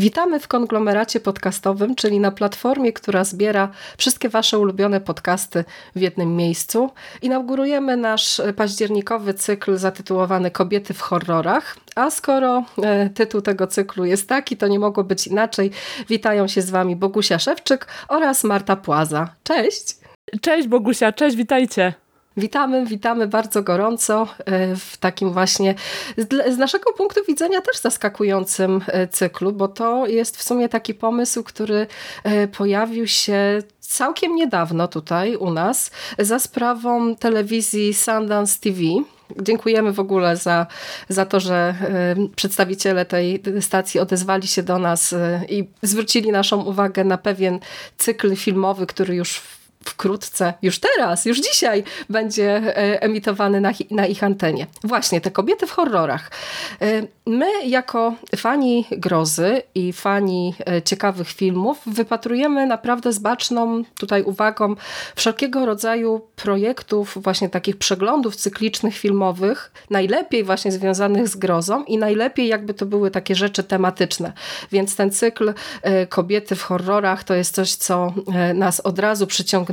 Witamy w konglomeracie podcastowym, czyli na platformie, która zbiera wszystkie Wasze ulubione podcasty w jednym miejscu. Inaugurujemy nasz październikowy cykl zatytułowany Kobiety w horrorach. A skoro e, tytuł tego cyklu jest taki, to nie mogło być inaczej. Witają się z Wami Bogusia Szewczyk oraz Marta Płaza. Cześć! Cześć Bogusia, cześć, witajcie. Witamy, witamy bardzo gorąco e, w takim właśnie z naszego punktu widzenia też zaskakującym e, cyklu, bo to jest w sumie taki pomysł, który e, pojawił się całkiem niedawno tutaj u nas za sprawą telewizji Sundance TV. Dziękujemy w ogóle za, za to, że przedstawiciele tej stacji odezwali się do nas i zwrócili naszą uwagę na pewien cykl filmowy, który już wkrótce, już teraz, już dzisiaj będzie e, emitowany na, na, ich antenie. Właśnie, te kobiety w horrorach. E, my jako fani grozy i fani e, ciekawych filmów wypatrujemy naprawdę z baczną tutaj uwagą wszelkiego rodzaju projektów, właśnie takich przeglądów cyklicznych filmowych, najlepiej właśnie związanych z grozą i najlepiej jakby to były takie rzeczy tematyczne. Więc ten cykl kobiety w horrorach to jest coś, co nas od razu przyciąga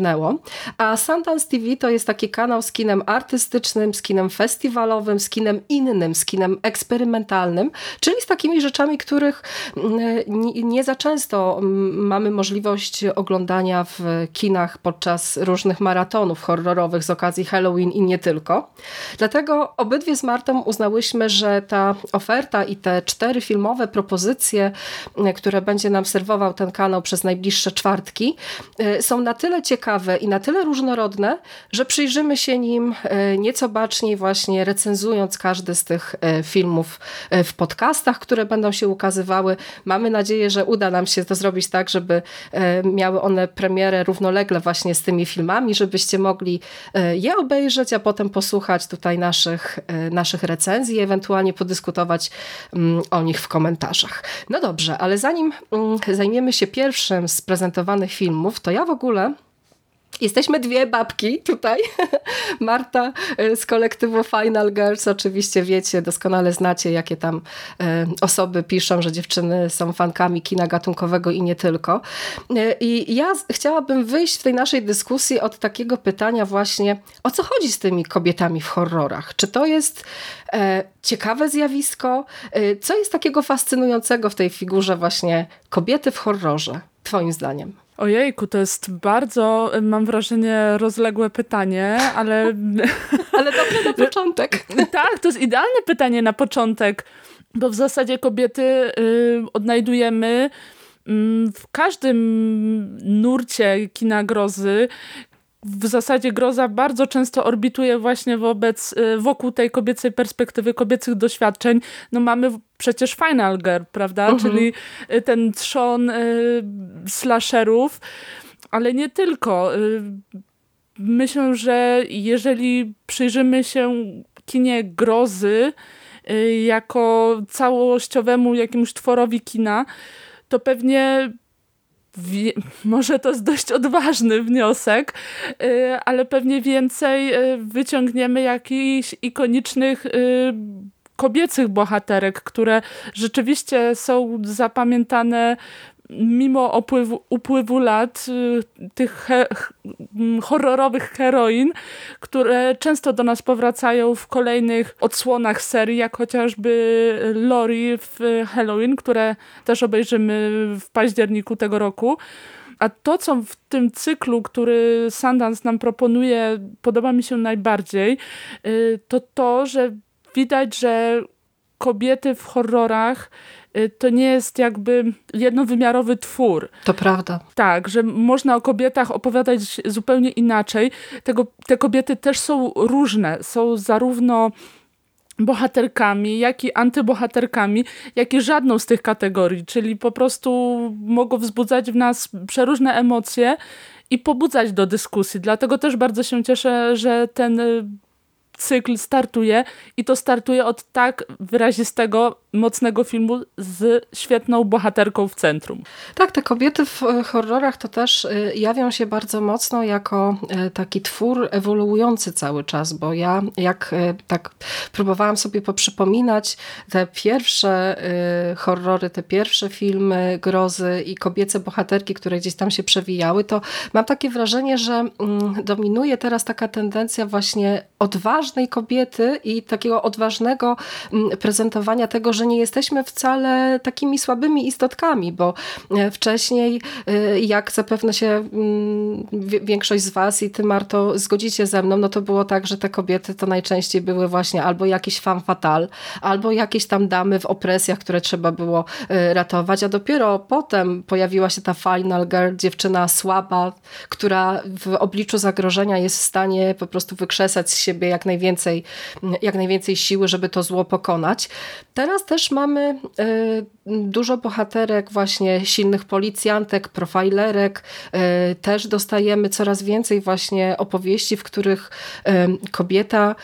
a Sundance TV to jest taki kanał z kinem artystycznym, z kinem festiwalowym, z kinem innym, z kinem eksperymentalnym, czyli z takimi rzeczami, których mm, nie za często mm, mamy możliwość oglądania w kinach podczas różnych maratonów horrorowych z okazji Halloween i nie tylko. Dlatego obydwie z Martą uznałyśmy, że ta oferta i te cztery filmowe propozycje, mm, które będzie nam serwował ten kanał przez najbliższe czwartki, y, są na tyle ciekawe, ciekawe i na tyle różnorodne, że przyjrzymy się nim e, nieco baczniej właśnie recenzując każdy z tych e, filmów e, w podcastach, które będą się ukazywały. Mamy nadzieję, że uda nam się to zrobić tak, żeby miały one premierę równolegle właśnie z tymi filmami, żebyście mogli je obejrzeć, a potem posłuchać tutaj naszych, naszych recenzji, ewentualnie podyskutować mm, o nich w komentarzach. No dobrze, ale zanim mm, zajmiemy się pierwszym z prezentowanych filmów, to ja w ogóle Jesteśmy dwie babki tutaj. Marta e, z kolektywu Final Girls. Oczywiście wiecie, doskonale znacie, jakie tam e, osoby piszą, że dziewczyny są fankami kina gatunkowego i nie tylko. E, I ja chciałabym wyjść w tej naszej dyskusji od takiego pytania właśnie, o co chodzi z tymi kobietami w horrorach? Czy to jest ciekawe zjawisko? Co jest takiego fascynującego w tej figurze właśnie kobiety w horrorze, twoim zdaniem? Ojejku, to jest bardzo, mam wrażenie, rozległe pytanie, ale... ale dobre na początek. tak, to jest idealne pytanie na początek, bo w zasadzie kobiety y, odnajdujemy mm, w każdym nurcie kina grozy, w zasadzie groza bardzo często orbituje właśnie wobec, y, wokół tej kobiecej perspektywy, kobiecych doświadczeń. No mamy przecież Final Girl, prawda? Mhm. Czyli y, ten trzon y, slasherów, ale nie tylko. Y, myślę, że jeżeli przyjrzymy się kinie grozy y, jako całościowemu jakiemuś tworowi kina, to pewnie może to jest dość odważny wniosek, y, ale pewnie więcej y, wyciągniemy jakichś ikonicznych y, kobiecych bohaterek, które rzeczywiście są zapamiętane mimo opływu, upływu lat y, tych he, horrorowych heroin, które często do nas powracają w kolejnych odsłonach serii, jak chociażby Lori w Halloween, które też obejrzymy w październiku tego roku. A to, co w tym cyklu, który Sundance nam proponuje, podoba mi się najbardziej, y, to to, że widać, że kobiety w horrorach Y, to nie jest jakby jednowymiarowy twór. To prawda. Tak, że można o kobietach opowiadać zupełnie inaczej. Tego, te kobiety też są różne. Są zarówno bohaterkami, jak i antybohaterkami, jak i żadną z tych kategorii, czyli po prostu mogą wzbudzać w nas przeróżne emocje i pobudzać do dyskusji. Dlatego też bardzo się cieszę, że ten cykl startuje i to startuje od tak wyrazistego, mocnego filmu z świetną bohaterką w centrum. Tak, te kobiety w e, horrorach to też e, jawią się bardzo mocno jako e, taki twór ewoluujący cały czas, bo ja jak tak próbowałam sobie poprzypominać te pierwsze horrory, te pierwsze filmy grozy i kobiece bohaterki, które gdzieś tam się przewijały, to mam takie wrażenie, że mm, dominuje teraz taka tendencja właśnie odważnej kobiety i takiego odważnego mm, prezentowania tego, że nie jesteśmy wcale takimi słabymi istotkami, bo e, wcześniej, e, jak zapewne się mm, większość z was i ty Marto zgodzicie ze mną, no to było tak, że te kobiety to najczęściej były właśnie albo jakiś fan fatal, albo jakieś tam damy w opresjach, które trzeba było e, ratować, a dopiero potem pojawiła się ta final girl, dziewczyna słaba, która w obliczu zagrożenia jest w stanie po prostu wykrzesać z siebie jak najwięcej, jak najwięcej siły, żeby to zło pokonać. Teraz też mamy y, dużo bohaterek, właśnie silnych policjantek, profilerek. Y, też dostajemy coraz więcej właśnie opowieści, w których y, kobieta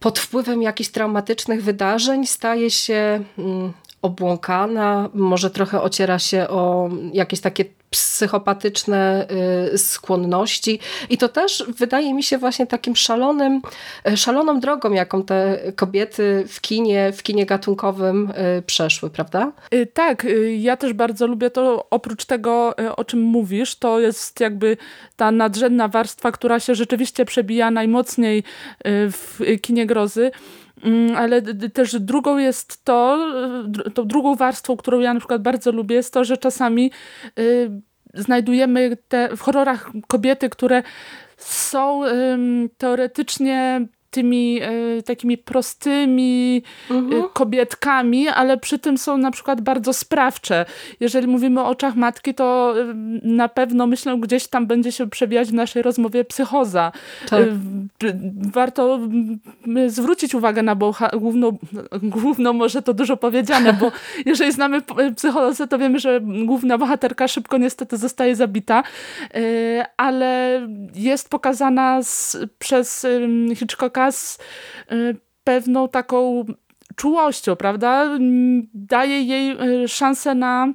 pod wpływem jakichś traumatycznych wydarzeń staje się mm, obłąkana, może trochę ociera się o jakieś takie psychopatyczne y, skłonności i to też wydaje mi się właśnie takim szalonym, y, szaloną drogą, jaką te kobiety w kinie, w kinie gatunkowym y, przeszły, prawda? Tak, ja też bardzo lubię to, oprócz tego, o czym mówisz, to jest jakby ta nadrzędna warstwa, która się rzeczywiście przebija najmocniej w kinie grozy, ale też drugą jest to, tą drugą warstwą, którą ja na przykład bardzo lubię, jest to, że czasami znajdujemy te, w horrorach kobiety, które są ym, teoretycznie tymi e, takimi prostymi e, mhm. kobietkami, ale przy tym są na przykład bardzo sprawcze. Jeżeli mówimy o oczach matki, to e, na pewno myślę, gdzieś tam będzie się przebijać w naszej rozmowie psychoza. Tak. Warto zwrócić uwagę na główną, główną może to dużo powiedziane, bo jeżeli znamy psychozę, to wiemy, że główna bohaterka szybko niestety zostaje zabita, ale jest pokazana z, przez Hitchcocka z y, pewną taką czułością, prawda? Daje jej y, szansę na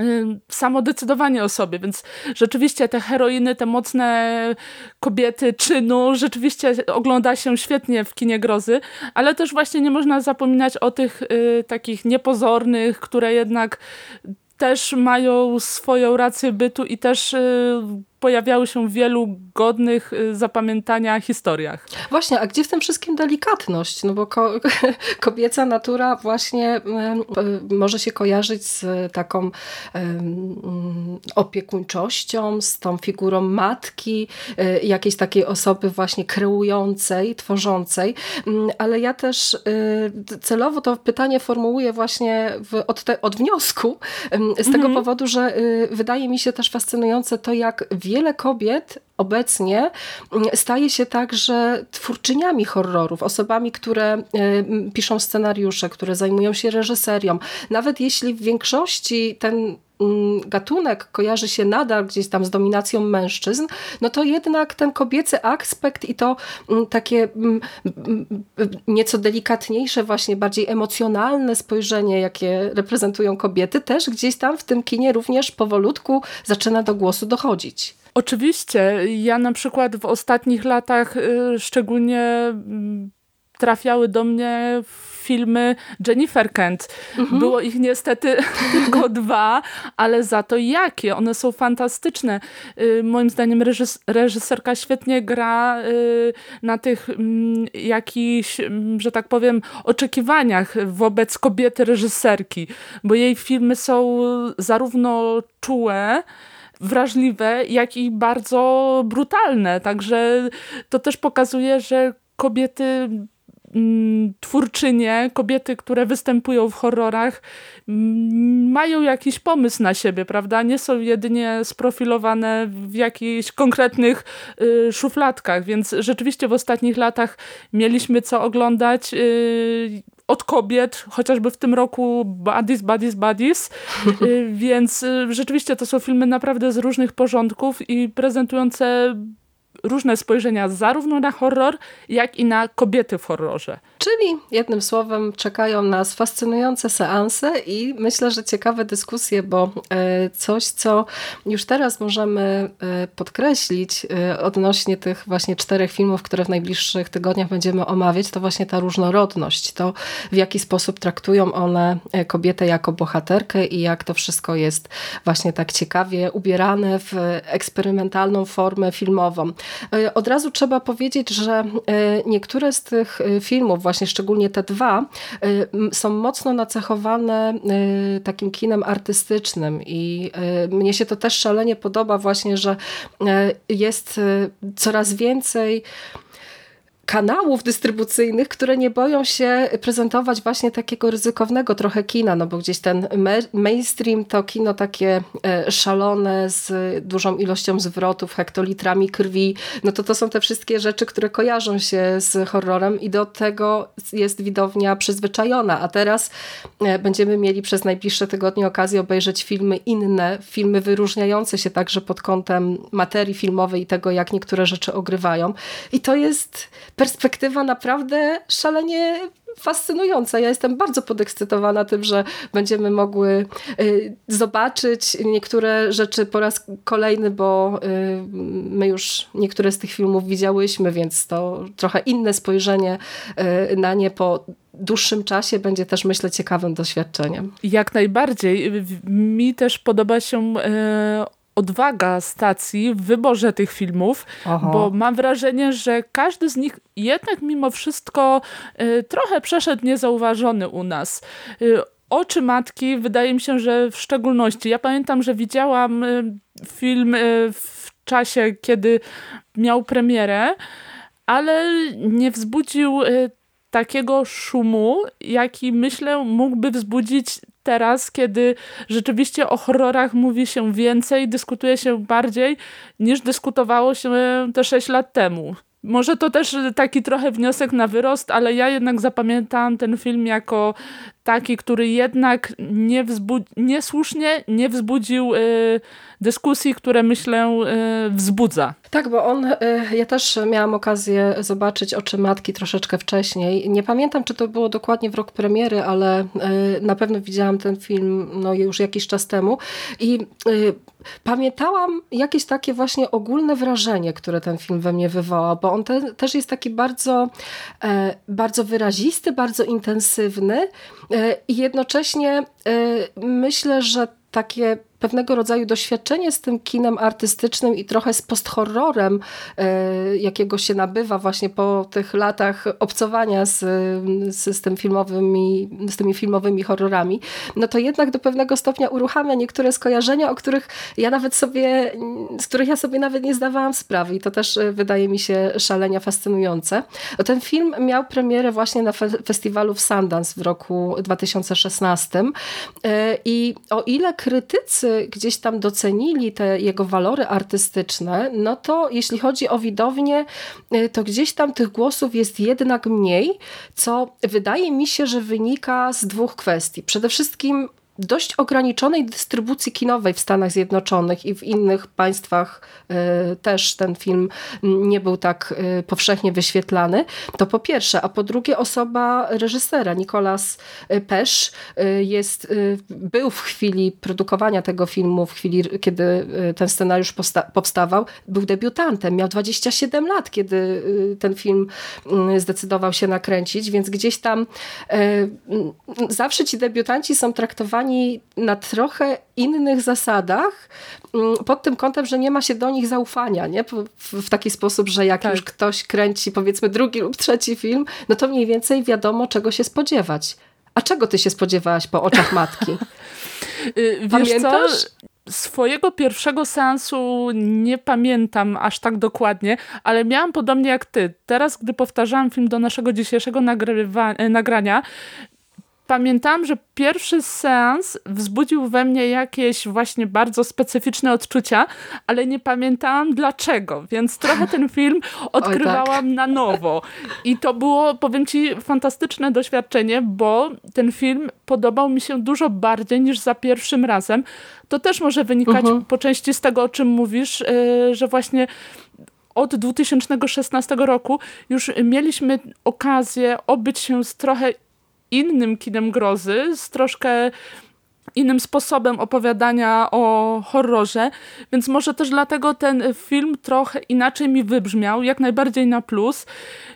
y, samodecydowanie o sobie, więc rzeczywiście te heroiny, te mocne kobiety czynu, rzeczywiście ogląda się świetnie w kinie grozy, ale też właśnie nie można zapominać o tych y, takich niepozornych, które jednak też mają swoją rację bytu i też y, pojawiały się w wielu godnych y, zapamiętania historiach. Właśnie, a gdzie w tym wszystkim delikatność? No bo ko kobieca natura właśnie y, może się kojarzyć z taką opiekuńczością, z tą figurą matki, y, jakiejś takiej osoby właśnie kreującej, tworzącej, mm, ale ja też celowo to pytanie formułuję właśnie w, od, te, od wniosku, z tego mhm. powodu, że wydaje mi się też fascynujące to, jak wiele kobiet obecnie mm, staje się także twórczyniami horrorów, osobami, które e, piszą scenariusze, które zajmują się reżyserią. Nawet jeśli w większości ten mm, gatunek kojarzy się nadal gdzieś tam z dominacją mężczyzn, no to jednak ten kobiecy aspekt i to mm, takie nieco delikatniejsze, właśnie bardziej emocjonalne spojrzenie, jakie reprezentują kobiety, też gdzieś tam w tym kinie również powolutku zaczyna do głosu dochodzić. Oczywiście. Ja na przykład w ostatnich latach y, szczególnie mm, trafiały do mnie filmy Jennifer Kent. Mhm. Było ich niestety tylko dwa, ale za to jakie. One są fantastyczne. Y, moim zdaniem reżys reżyserka świetnie gra y, na tych mm, jakichś, mm, że tak powiem, oczekiwaniach wobec kobiety reżyserki, bo jej filmy są zarówno czułe, wrażliwe, jak i bardzo brutalne. Także to też pokazuje, że kobiety mm, twórczynie, kobiety, które występują w horrorach, mm, mają jakiś pomysł na siebie, prawda? Nie są jedynie sprofilowane w jakichś konkretnych y, szufladkach, więc rzeczywiście w ostatnich latach mieliśmy co oglądać. Y, od kobiet, chociażby w tym roku Buddies, Buddies, Buddies, y, więc y, rzeczywiście to są filmy naprawdę z różnych porządków i prezentujące różne spojrzenia zarówno na horror, jak i na kobiety w horrorze. Czyli jednym słowem czekają nas fascynujące seanse i myślę, że ciekawe dyskusje, bo e, coś, co już teraz możemy e, podkreślić e, odnośnie tych właśnie czterech filmów, które w najbliższych tygodniach będziemy omawiać, to właśnie ta różnorodność, to w jaki sposób traktują one kobietę jako bohaterkę i jak to wszystko jest właśnie tak ciekawie ubierane w eksperymentalną formę filmową. Od razu trzeba powiedzieć, że niektóre z tych filmów, właśnie szczególnie te dwa, są mocno nacechowane takim kinem artystycznym. I mnie się to też szalenie podoba właśnie, że jest coraz więcej kanałów dystrybucyjnych, które nie boją się prezentować właśnie takiego ryzykownego trochę kina, no bo gdzieś ten mainstream to kino takie e, szalone z dużą ilością zwrotów, hektolitrami krwi, no to to są te wszystkie rzeczy, które kojarzą się z horrorem i do tego jest widownia przyzwyczajona, a teraz e, będziemy mieli przez najbliższe tygodnie okazję obejrzeć filmy inne, filmy wyróżniające się także pod kątem materii filmowej i tego, jak niektóre rzeczy ogrywają. I to jest perspektywa naprawdę szalenie fascynująca. Ja jestem bardzo podekscytowana tym, że będziemy mogły y, zobaczyć niektóre rzeczy po raz kolejny, bo y, my już niektóre z tych filmów widziałyśmy, więc to trochę inne spojrzenie y, na nie po dłuższym czasie będzie też, myślę, ciekawym doświadczeniem. Jak najbardziej. Mi też podoba się odwaga stacji w wyborze tych filmów, Aha. bo mam wrażenie, że każdy z nich jednak mimo wszystko y, trochę przeszedł niezauważony u nas. Y, Oczy Matki wydaje mi się, że w szczególności. Ja pamiętam, że widziałam y, film w czasie, kiedy miał premierę, ale nie wzbudził takiego szumu, jaki myślę mógłby wzbudzić teraz, kiedy rzeczywiście o horrorach mówi się więcej, dyskutuje się bardziej niż dyskutowało się te 6 lat temu. Może to też taki trochę wniosek na wyrost, ale ja jednak zapamiętałam ten film jako taki, który jednak nie niesłusznie nie wzbudził y, dyskusji, które myślę y, wzbudza. Tak, bo on, y, ja też miałam okazję zobaczyć Oczy Matki troszeczkę wcześniej. Nie pamiętam, czy to było dokładnie w rok premiery, ale y, na pewno widziałam ten film no, już jakiś czas temu i y, pamiętałam jakieś takie właśnie ogólne wrażenie, które ten film we mnie wywołał, bo on te, też jest taki bardzo, e, bardzo wyrazisty, bardzo intensywny e, i jednocześnie e, myślę, że takie pewnego rodzaju doświadczenie z tym kinem artystycznym i trochę z posthorrorem, e, jakiego się nabywa właśnie po tych latach obcowania z, z, tym filmowymi, z tymi filmowymi horrorami, no to jednak do pewnego stopnia uruchamia niektóre skojarzenia, o których ja nawet sobie, z których ja sobie nawet nie zdawałam sprawy i to też e, wydaje mi się szalenia fascynujące. Ten film miał premierę właśnie na fe festiwalu w Sundance w roku 2016 e, i o ile krytycy gdzieś tam docenili te jego walory artystyczne, no to jeśli chodzi o widownię, y, to gdzieś tam tych głosów jest jednak mniej, co wydaje mi się, że wynika z dwóch kwestii. Przede wszystkim dość ograniczonej dystrybucji kinowej w Stanach Zjednoczonych i w innych państwach e, też ten film nie był tak e, powszechnie wyświetlany, to po pierwsze, a po drugie osoba reżysera, Nicolas Pesz e, jest, był w chwili produkowania tego filmu, w chwili kiedy ten scenariusz powstawał, był debiutantem, miał 27 lat, kiedy ten film zdecydował się nakręcić, więc gdzieś tam zawsze ci debiutanci są traktowani na trochę innych zasadach, mm, pod tym kątem, że nie ma się do nich zaufania, nie? W, taki sposób, że jak tak. już ktoś kręci powiedzmy drugi lub trzeci film, no to mniej więcej wiadomo, czego się spodziewać. A czego ty się spodziewałaś po oczach matki? Y, Pamiętasz? Swojego pierwszego seansu nie pamiętam aż tak dokładnie, ale miałam podobnie jak ty. Teraz, gdy powtarzałam film do naszego dzisiejszego nagrania, pamiętam, że pierwszy seans wzbudził we mnie jakieś właśnie bardzo specyficzne odczucia, ale nie pamiętałam dlaczego, więc trochę ten film odkrywałam Oj, tak. na nowo. I to było, powiem ci, fantastyczne doświadczenie, bo ten film podobał mi się dużo bardziej niż za pierwszym razem. To też może wynikać uh mhm. -huh. po części z tego, o czym mówisz, yy, że właśnie od 2016 roku już mieliśmy okazję obyć się z trochę innym kinem grozy, z troszkę innym sposobem opowiadania o horrorze, więc może też dlatego ten film trochę inaczej mi wybrzmiał, jak najbardziej na plus.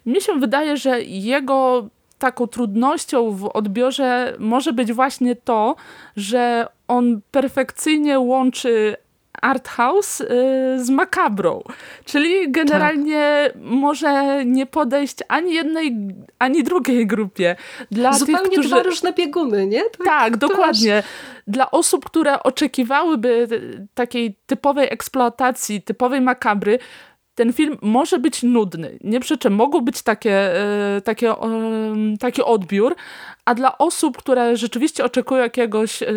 Mi się wydaje, że jego taką trudnością w odbiorze może być właśnie to, że on perfekcyjnie łączy art house y, z makabrą. Czyli generalnie tak. może nie podejść ani jednej, ani drugiej grupie. Dla Zupełnie tych, którzy... dwa różne bieguny, nie? Tak, tak dokładnie. Dla osób, które oczekiwałyby takiej typowej eksploatacji, typowej makabry, ten film może być nudny. Nie przeczę, mogą być takie, e, takie, taki odbiór, a dla osób, które rzeczywiście oczekują jakiegoś yy,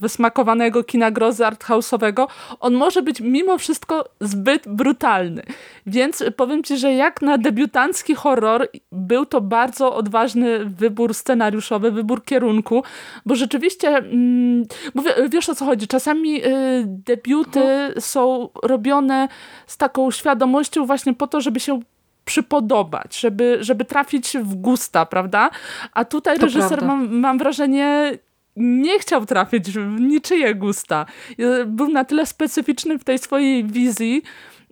wysmakowanego kina grozy arthouse'owego, on może być mimo wszystko zbyt brutalny. Więc powiem Ci, że jak na debiutancki horror był to bardzo odważny wybór scenariuszowy, wybór kierunku, bo rzeczywiście, mm, bo wiesz o co chodzi, czasami yy, debiuty mhm. są robione z taką świadomością właśnie po to, żeby się przypodobać, żeby, żeby trafić w gusta, prawda? A tutaj to reżyser, mam, mam wrażenie, nie chciał trafić w niczyje gusta. Był na tyle specyficzny w tej swojej wizji,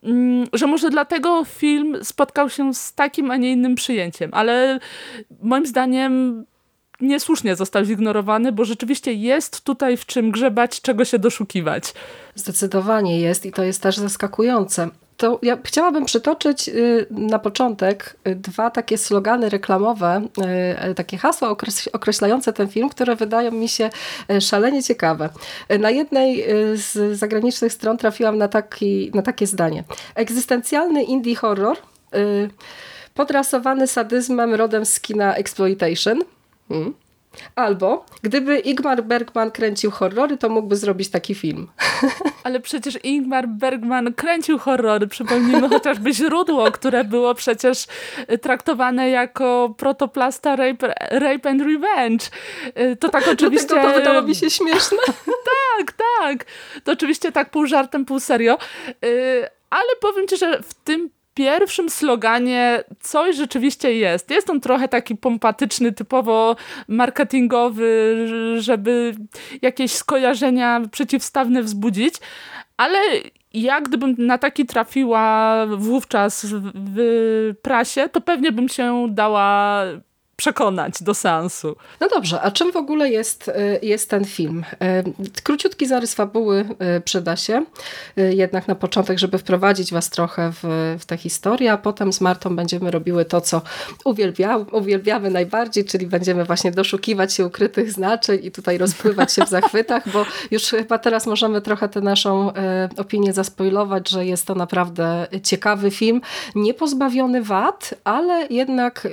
mm, że może dlatego film spotkał się z takim, a nie innym przyjęciem. Ale moim zdaniem niesłusznie został zignorowany, bo rzeczywiście jest tutaj w czym grzebać, czego się doszukiwać. Zdecydowanie jest i to jest też zaskakujące to ja chciałabym przytoczyć y, na początek y, dwa takie slogany reklamowe, y, takie hasła określające ten film, które wydają mi się szalenie ciekawe. Na jednej z zagranicznych stron trafiłam na, taki, na takie zdanie. Egzystencjalny indie horror podrasowany sadyzmem rodem z kina exploitation. Hmm. Albo gdyby Ingmar Bergman kręcił horrory, to mógłby zrobić taki film. Ale przecież Ingmar Bergman kręcił horrory. Przypomnijmy chociażby źródło, które było przecież traktowane jako protoplasta Rape, rape and Revenge. To tak oczywiście... to wydało mi się śmieszne. tak, tak. To oczywiście tak pół żartem, pół serio. Y, ale powiem ci, że w tym pierwszym sloganie coś rzeczywiście jest. Jest on trochę taki pompatyczny, typowo marketingowy, żeby jakieś skojarzenia przeciwstawne wzbudzić, ale ja gdybym na taki trafiła wówczas w prasie, to pewnie bym się dała przekonać do seansu. No dobrze, a czym w ogóle jest, y, jest ten film? Y, króciutki zarys fabuły y, przyda się, jednak na początek, żeby wprowadzić was trochę w, w tę historię, a potem z Martą będziemy robiły to, co uwielbia, uwielbiamy najbardziej, czyli będziemy właśnie doszukiwać się ukrytych znaczeń i tutaj rozpływać się w zachwytach, bo już chyba teraz możemy trochę tę naszą opinię zaspoilować, że jest to naprawdę ciekawy film, nie pozbawiony wad, ale jednak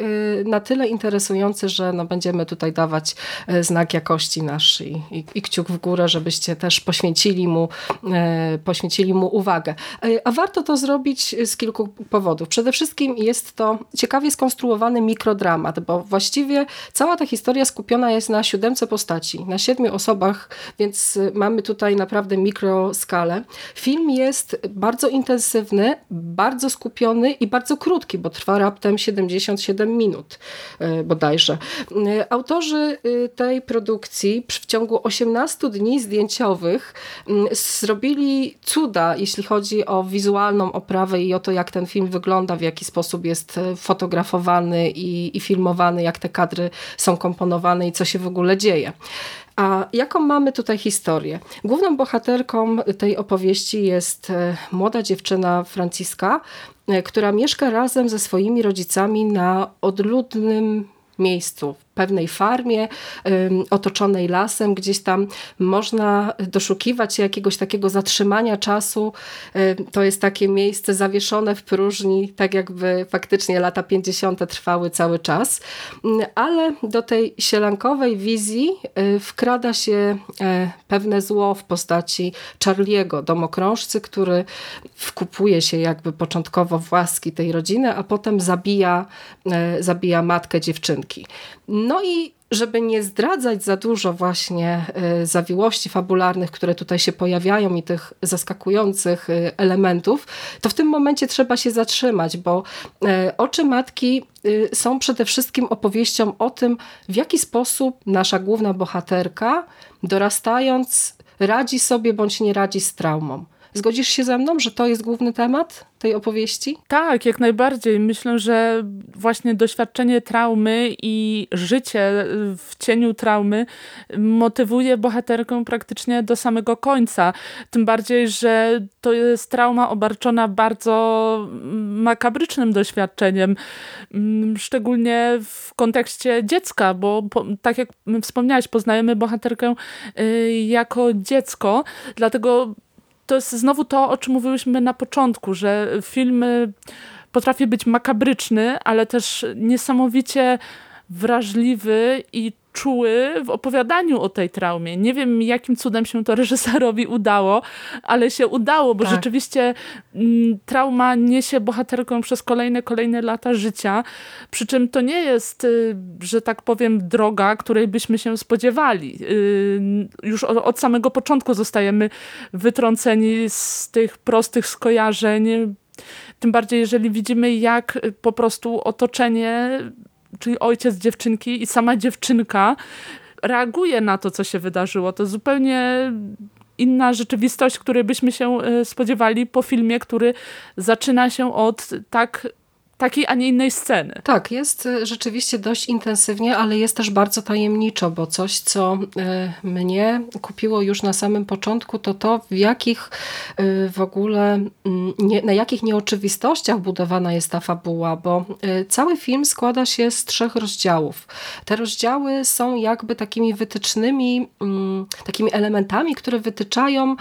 na tyle interesujący, interesujący, że no będziemy tutaj dawać e, znak jakości nasz i, i, i kciuk w górę, żebyście też poświęcili mu, e, poświęcili mu uwagę. E, a warto to zrobić z kilku powodów. Przede wszystkim jest to ciekawie skonstruowany mikrodramat, bo właściwie cała ta historia skupiona jest na siódemce postaci, na siedmiu osobach, więc mamy tutaj naprawdę mikroskalę. Film jest bardzo intensywny, bardzo skupiony i bardzo krótki, bo trwa raptem 77 minut bodajże. Autorzy y, tej produkcji w ciągu 18 dni zdjęciowych mm, zrobili cuda, jeśli chodzi o wizualną oprawę i o to, jak ten film wygląda, w jaki sposób jest fotografowany i, i filmowany, jak te kadry są komponowane i co się w ogóle dzieje. A jaką mamy tutaj historię? Główną bohaterką tej opowieści jest e, młoda dziewczyna Franciska, e, która mieszka razem ze swoimi rodzicami na odludnym miejscu, pewnej farmie otoczonej lasem, gdzieś tam można doszukiwać się jakiegoś takiego zatrzymania czasu. To jest takie miejsce zawieszone w próżni, tak jakby faktycznie lata 50. trwały cały czas. Ale do tej sielankowej wizji y, wkrada się e, pewne zło w postaci Charliego, domokrążcy, który wkupuje się jakby początkowo w łaski tej rodziny, a potem zabija, e, zabija matkę dziewczynki. No i żeby nie zdradzać za dużo właśnie y, zawiłości fabularnych, które tutaj się pojawiają i tych zaskakujących y, elementów, to w tym momencie trzeba się zatrzymać, bo y, oczy matki są przede wszystkim opowieścią o tym, w jaki sposób nasza główna bohaterka dorastając radzi sobie bądź nie radzi z traumą. Zgodzisz się ze mną, że to jest główny temat tej opowieści? Tak, jak najbardziej. Myślę, że właśnie doświadczenie traumy i życie w cieniu traumy motywuje bohaterkę praktycznie do samego końca. Tym bardziej, że to jest trauma obarczona bardzo makabrycznym doświadczeniem, mm, szczególnie w kontekście dziecka, bo tak jak wspomniałaś, poznajemy bohaterkę y, jako dziecko, dlatego to jest znowu to, o czym mówiłyśmy na początku, że film potrafi być makabryczny, ale też niesamowicie wrażliwy i czuły w opowiadaniu o tej traumie. Nie wiem, jakim cudem się to reżyserowi udało, ale się udało, bo tak. rzeczywiście mm, trauma niesie bohaterką przez kolejne, kolejne lata życia, przy czym to nie jest, y, że tak powiem, droga, której byśmy się spodziewali. Y, już od samego początku zostajemy wytrąceni z tych prostych skojarzeń, tym bardziej, jeżeli widzimy, jak po prostu otoczenie czyli ojciec dziewczynki i sama dziewczynka reaguje na to, co się wydarzyło. To zupełnie inna rzeczywistość, której byśmy się e, spodziewali po filmie, który zaczyna się od tak takiej, a nie innej sceny. Tak, jest y, rzeczywiście dość intensywnie, ale jest też bardzo tajemniczo, bo coś, co y, mnie kupiło już na samym początku, to to, w jakich y, w ogóle, mm, na jakich nieoczywistościach budowana jest ta fabuła, bo cały film składa się z trzech rozdziałów. Te rozdziały są jakby takimi wytycznymi, mm, takimi elementami, które wytyczają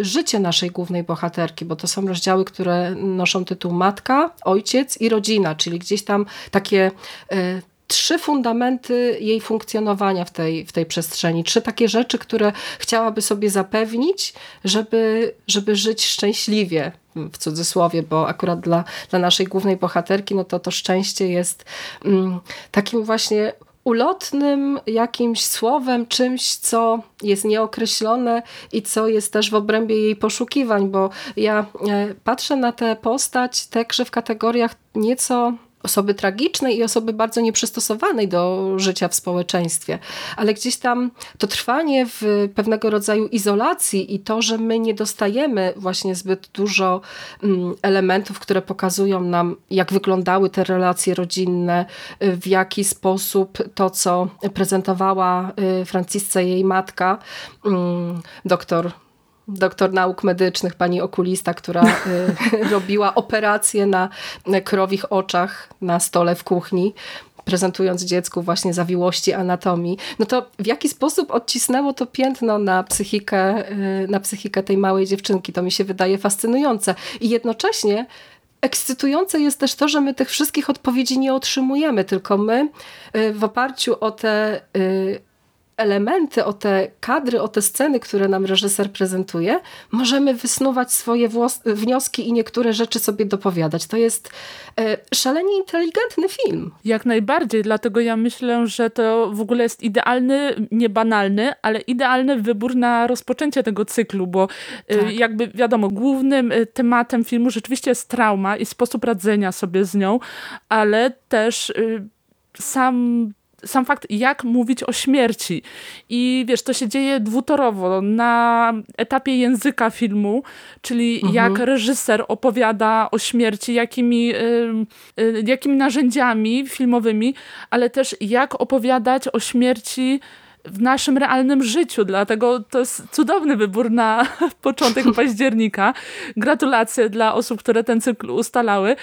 życie naszej głównej bohaterki, bo to są rozdziały, które noszą tytuł Matka, Ojciec, i rodzina, czyli gdzieś tam takie e, trzy fundamenty jej funkcjonowania w tej, w tej przestrzeni. Trzy takie rzeczy, które chciałaby sobie zapewnić, żeby, żeby żyć szczęśliwie w cudzysłowie, bo akurat dla, dla naszej głównej bohaterki, no to to szczęście jest mm, takim właśnie ulotnym jakimś słowem, czymś, co jest nieokreślone i co jest też w obrębie jej poszukiwań, bo ja e, patrzę na tę postać także w kategoriach nieco osoby tragicznej i osoby bardzo nieprzystosowanej do życia w społeczeństwie. Ale gdzieś tam to trwanie w pewnego rodzaju izolacji i to, że my nie dostajemy właśnie zbyt dużo mm, elementów, które pokazują nam, jak wyglądały te relacje rodzinne, w jaki sposób to, co prezentowała y, Francisce jej matka, mm, doktor doktor nauk medycznych, pani okulista, która y, robiła operację na krowich oczach na stole w kuchni prezentując dziecku właśnie zawiłości anatomii, no to w jaki sposób odcisnęło to piętno na psychikę, y, na psychikę tej małej dziewczynki. To mi się wydaje fascynujące. I jednocześnie Ekscytujące jest też to, że my tych wszystkich odpowiedzi nie otrzymujemy, tylko my y, w oparciu o te elementy, o te kadry, o te sceny, które nam reżyser prezentuje, możemy wysnuwać swoje wnioski i niektóre rzeczy sobie dopowiadać. To jest e, szalenie inteligentny film. Jak najbardziej, dlatego ja myślę, że to w ogóle jest idealny, nie banalny, ale idealny wybór na rozpoczęcie tego cyklu, bo e, tak. jakby wiadomo, głównym e, tematem filmu rzeczywiście jest trauma i sposób radzenia sobie z nią, ale też sam sam fakt, jak mówić o śmierci. I wiesz, to się dzieje dwutorowo. Na etapie języka filmu, czyli mhm. jak reżyser opowiada o śmierci, jakimi, y, y, jakimi narzędziami filmowymi, ale też jak opowiadać o śmierci w naszym realnym życiu, dlatego to jest cudowny wybór na początek października. Gratulacje dla osób, które ten cykl ustalały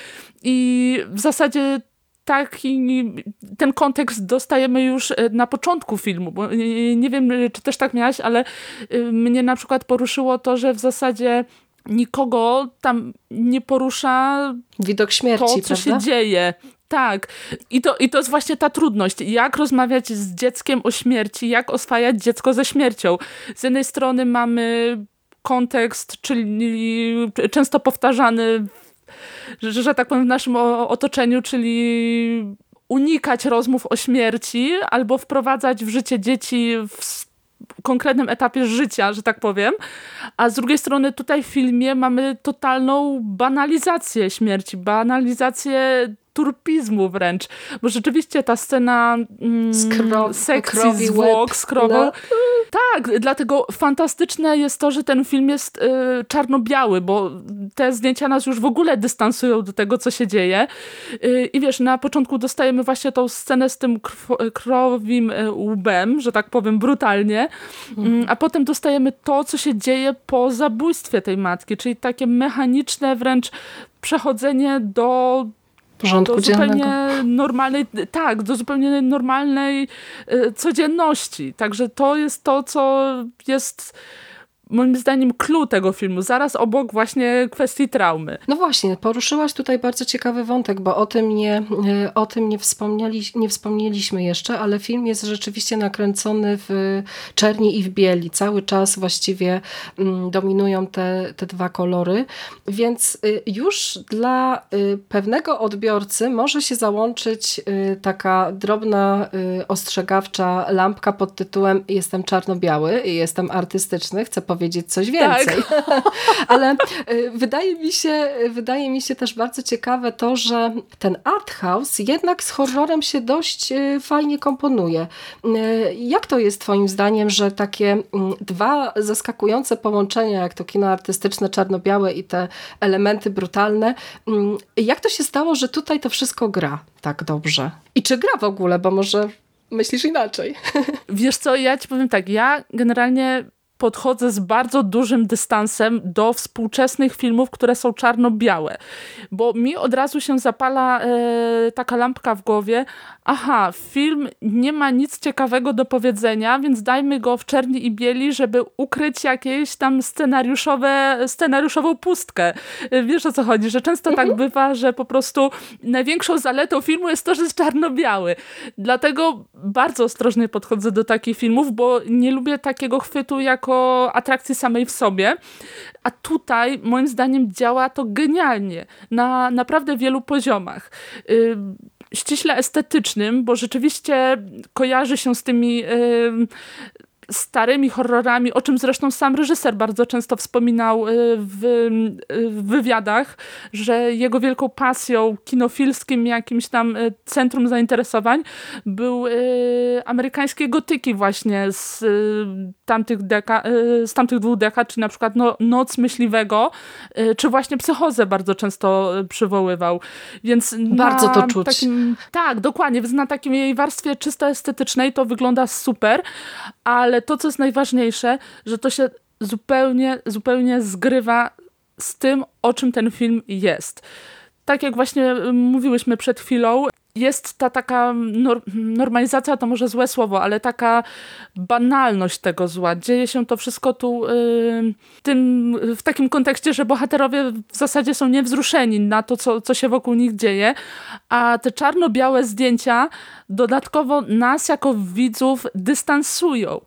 i w zasadzie taki, ten kontekst dostajemy już e, na początku filmu, bo nie wiem, czy też tak miałaś, ale e, mnie na przykład poruszyło to, że w zasadzie nikogo tam nie porusza widok śmierci, to, co prawda? się dzieje. Tak. I to, I to jest właśnie ta trudność. Jak rozmawiać z dzieckiem o śmierci, jak oswajać dziecko ze śmiercią. Z jednej strony mamy kontekst, czyli często powtarzany że, że tak powiem w naszym otoczeniu, czyli unikać rozmów o śmierci albo wprowadzać w życie dzieci w konkretnym etapie życia, że tak powiem. A z drugiej strony tutaj w filmie mamy totalną banalizację śmierci, banalizację turpizmu wręcz, bo rzeczywiście ta scena mm, Skro sekcji zwłok z krową, no. tak, dlatego fantastyczne jest to, że ten film jest y, czarno-biały, bo te zdjęcia nas już w ogóle dystansują do tego, co się dzieje y, i wiesz, na początku dostajemy właśnie tą scenę z tym krowim y, łbem, że tak powiem brutalnie, mhm. a potem dostajemy to, co się dzieje po zabójstwie tej matki, czyli takie mechaniczne wręcz przechodzenie do porządku do dziennego. zupełnie normalnej, tak, do zupełnie normalnej y, codzienności. Także to jest to, co jest moim zdaniem clue tego filmu, zaraz obok właśnie kwestii traumy. No właśnie, poruszyłaś tutaj bardzo ciekawy wątek, bo o tym nie, e, o tym nie, wspomnieli, nie wspomnieliśmy jeszcze, ale film jest rzeczywiście nakręcony w czerni i w bieli. Cały czas właściwie mm, dominują te, te dwa kolory, więc y, już dla y, pewnego odbiorcy może się załączyć y, taka drobna, ostrzegawcza lampka pod tytułem jestem czarno-biały, jestem artystyczny, chcę powiedzieć powiedzieć coś więcej. Tak. Ale y, wydaje mi, się, wydaje mi się też bardzo ciekawe to, że ten art house jednak z horrorem się dość y, fajnie komponuje. Y, jak to jest twoim zdaniem, że takie mm, dwa zaskakujące połączenia, jak to kino artystyczne czarno-białe i te elementy brutalne, mm, jak to się stało, że tutaj to wszystko gra tak dobrze? I czy gra w ogóle, bo może myślisz inaczej. Wiesz co, ja ci powiem tak, ja generalnie podchodzę z bardzo dużym dystansem do współczesnych filmów, które są czarno-białe, bo mi od razu się zapala e, taka lampka w głowie, aha, film nie ma nic ciekawego do powiedzenia, więc dajmy go w czerni i bieli, żeby ukryć jakieś tam scenariuszowe, scenariuszową pustkę. E, wiesz o co chodzi, że często tak mhm. tak bywa, że po prostu największą zaletą filmu jest to, że jest czarno-biały. Dlatego bardzo ostrożnie podchodzę do takich filmów, bo nie lubię takiego chwytu jako atrakcji samej w sobie. A tutaj moim zdaniem działa to genialnie na naprawdę wielu poziomach. Yy, ściśle estetycznym, bo rzeczywiście kojarzy się z tymi yy, starymi horrorami, o czym zresztą sam reżyser bardzo często wspominał y, w, y, w wywiadach, że jego wielką pasją kinofilskim jakimś tam y, centrum zainteresowań był amerykańskie gotyki właśnie z tamtych, deka, z tamtych dwóch dekad, czy na przykład no, Noc Myśliwego, czy właśnie Psychozę bardzo często przywoływał. Więc bardzo to czuć. Takim, tak, dokładnie, więc na takim jej warstwie czysto estetycznej to wygląda super, ale to, co jest najważniejsze, że to się zupełnie, zupełnie zgrywa z tym, o czym ten film jest. Tak jak właśnie mówiłyśmy przed chwilą, jest ta taka normalizacja, to może złe słowo, ale taka banalność tego zła. Dzieje się to wszystko tu yy, tym, w takim kontekście, że bohaterowie w zasadzie są niewzruszeni na to, co, co się wokół nich dzieje, a te czarno-białe zdjęcia dodatkowo nas jako widzów dystansują.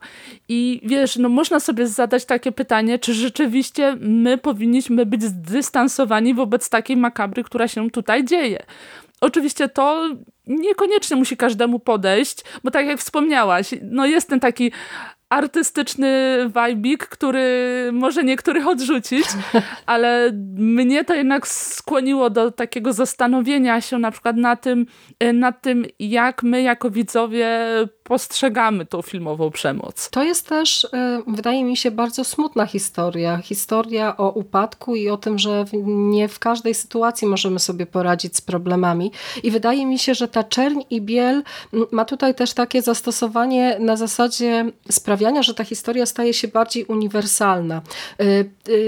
I wiesz, no można sobie zadać takie pytanie, czy rzeczywiście my powinniśmy być zdystansowani wobec takiej makabry, która się tutaj dzieje. Oczywiście to niekoniecznie musi każdemu podejść, bo tak jak wspomniałaś, no jest ten taki artystyczny wajbik, który może niektórych odrzucić, ale mnie to jednak skłoniło do takiego zastanowienia się na przykład na tym, nad tym, jak my jako widzowie postrzegamy tą filmową przemoc. To jest też, e, wydaje mi się, bardzo smutna historia. Historia o upadku i o tym, że nie w każdej sytuacji możemy sobie poradzić z problemami. I wydaje mi się, że ta czerń i biel ma tutaj też takie zastosowanie na zasadzie że ta historia staje się bardziej uniwersalna. E,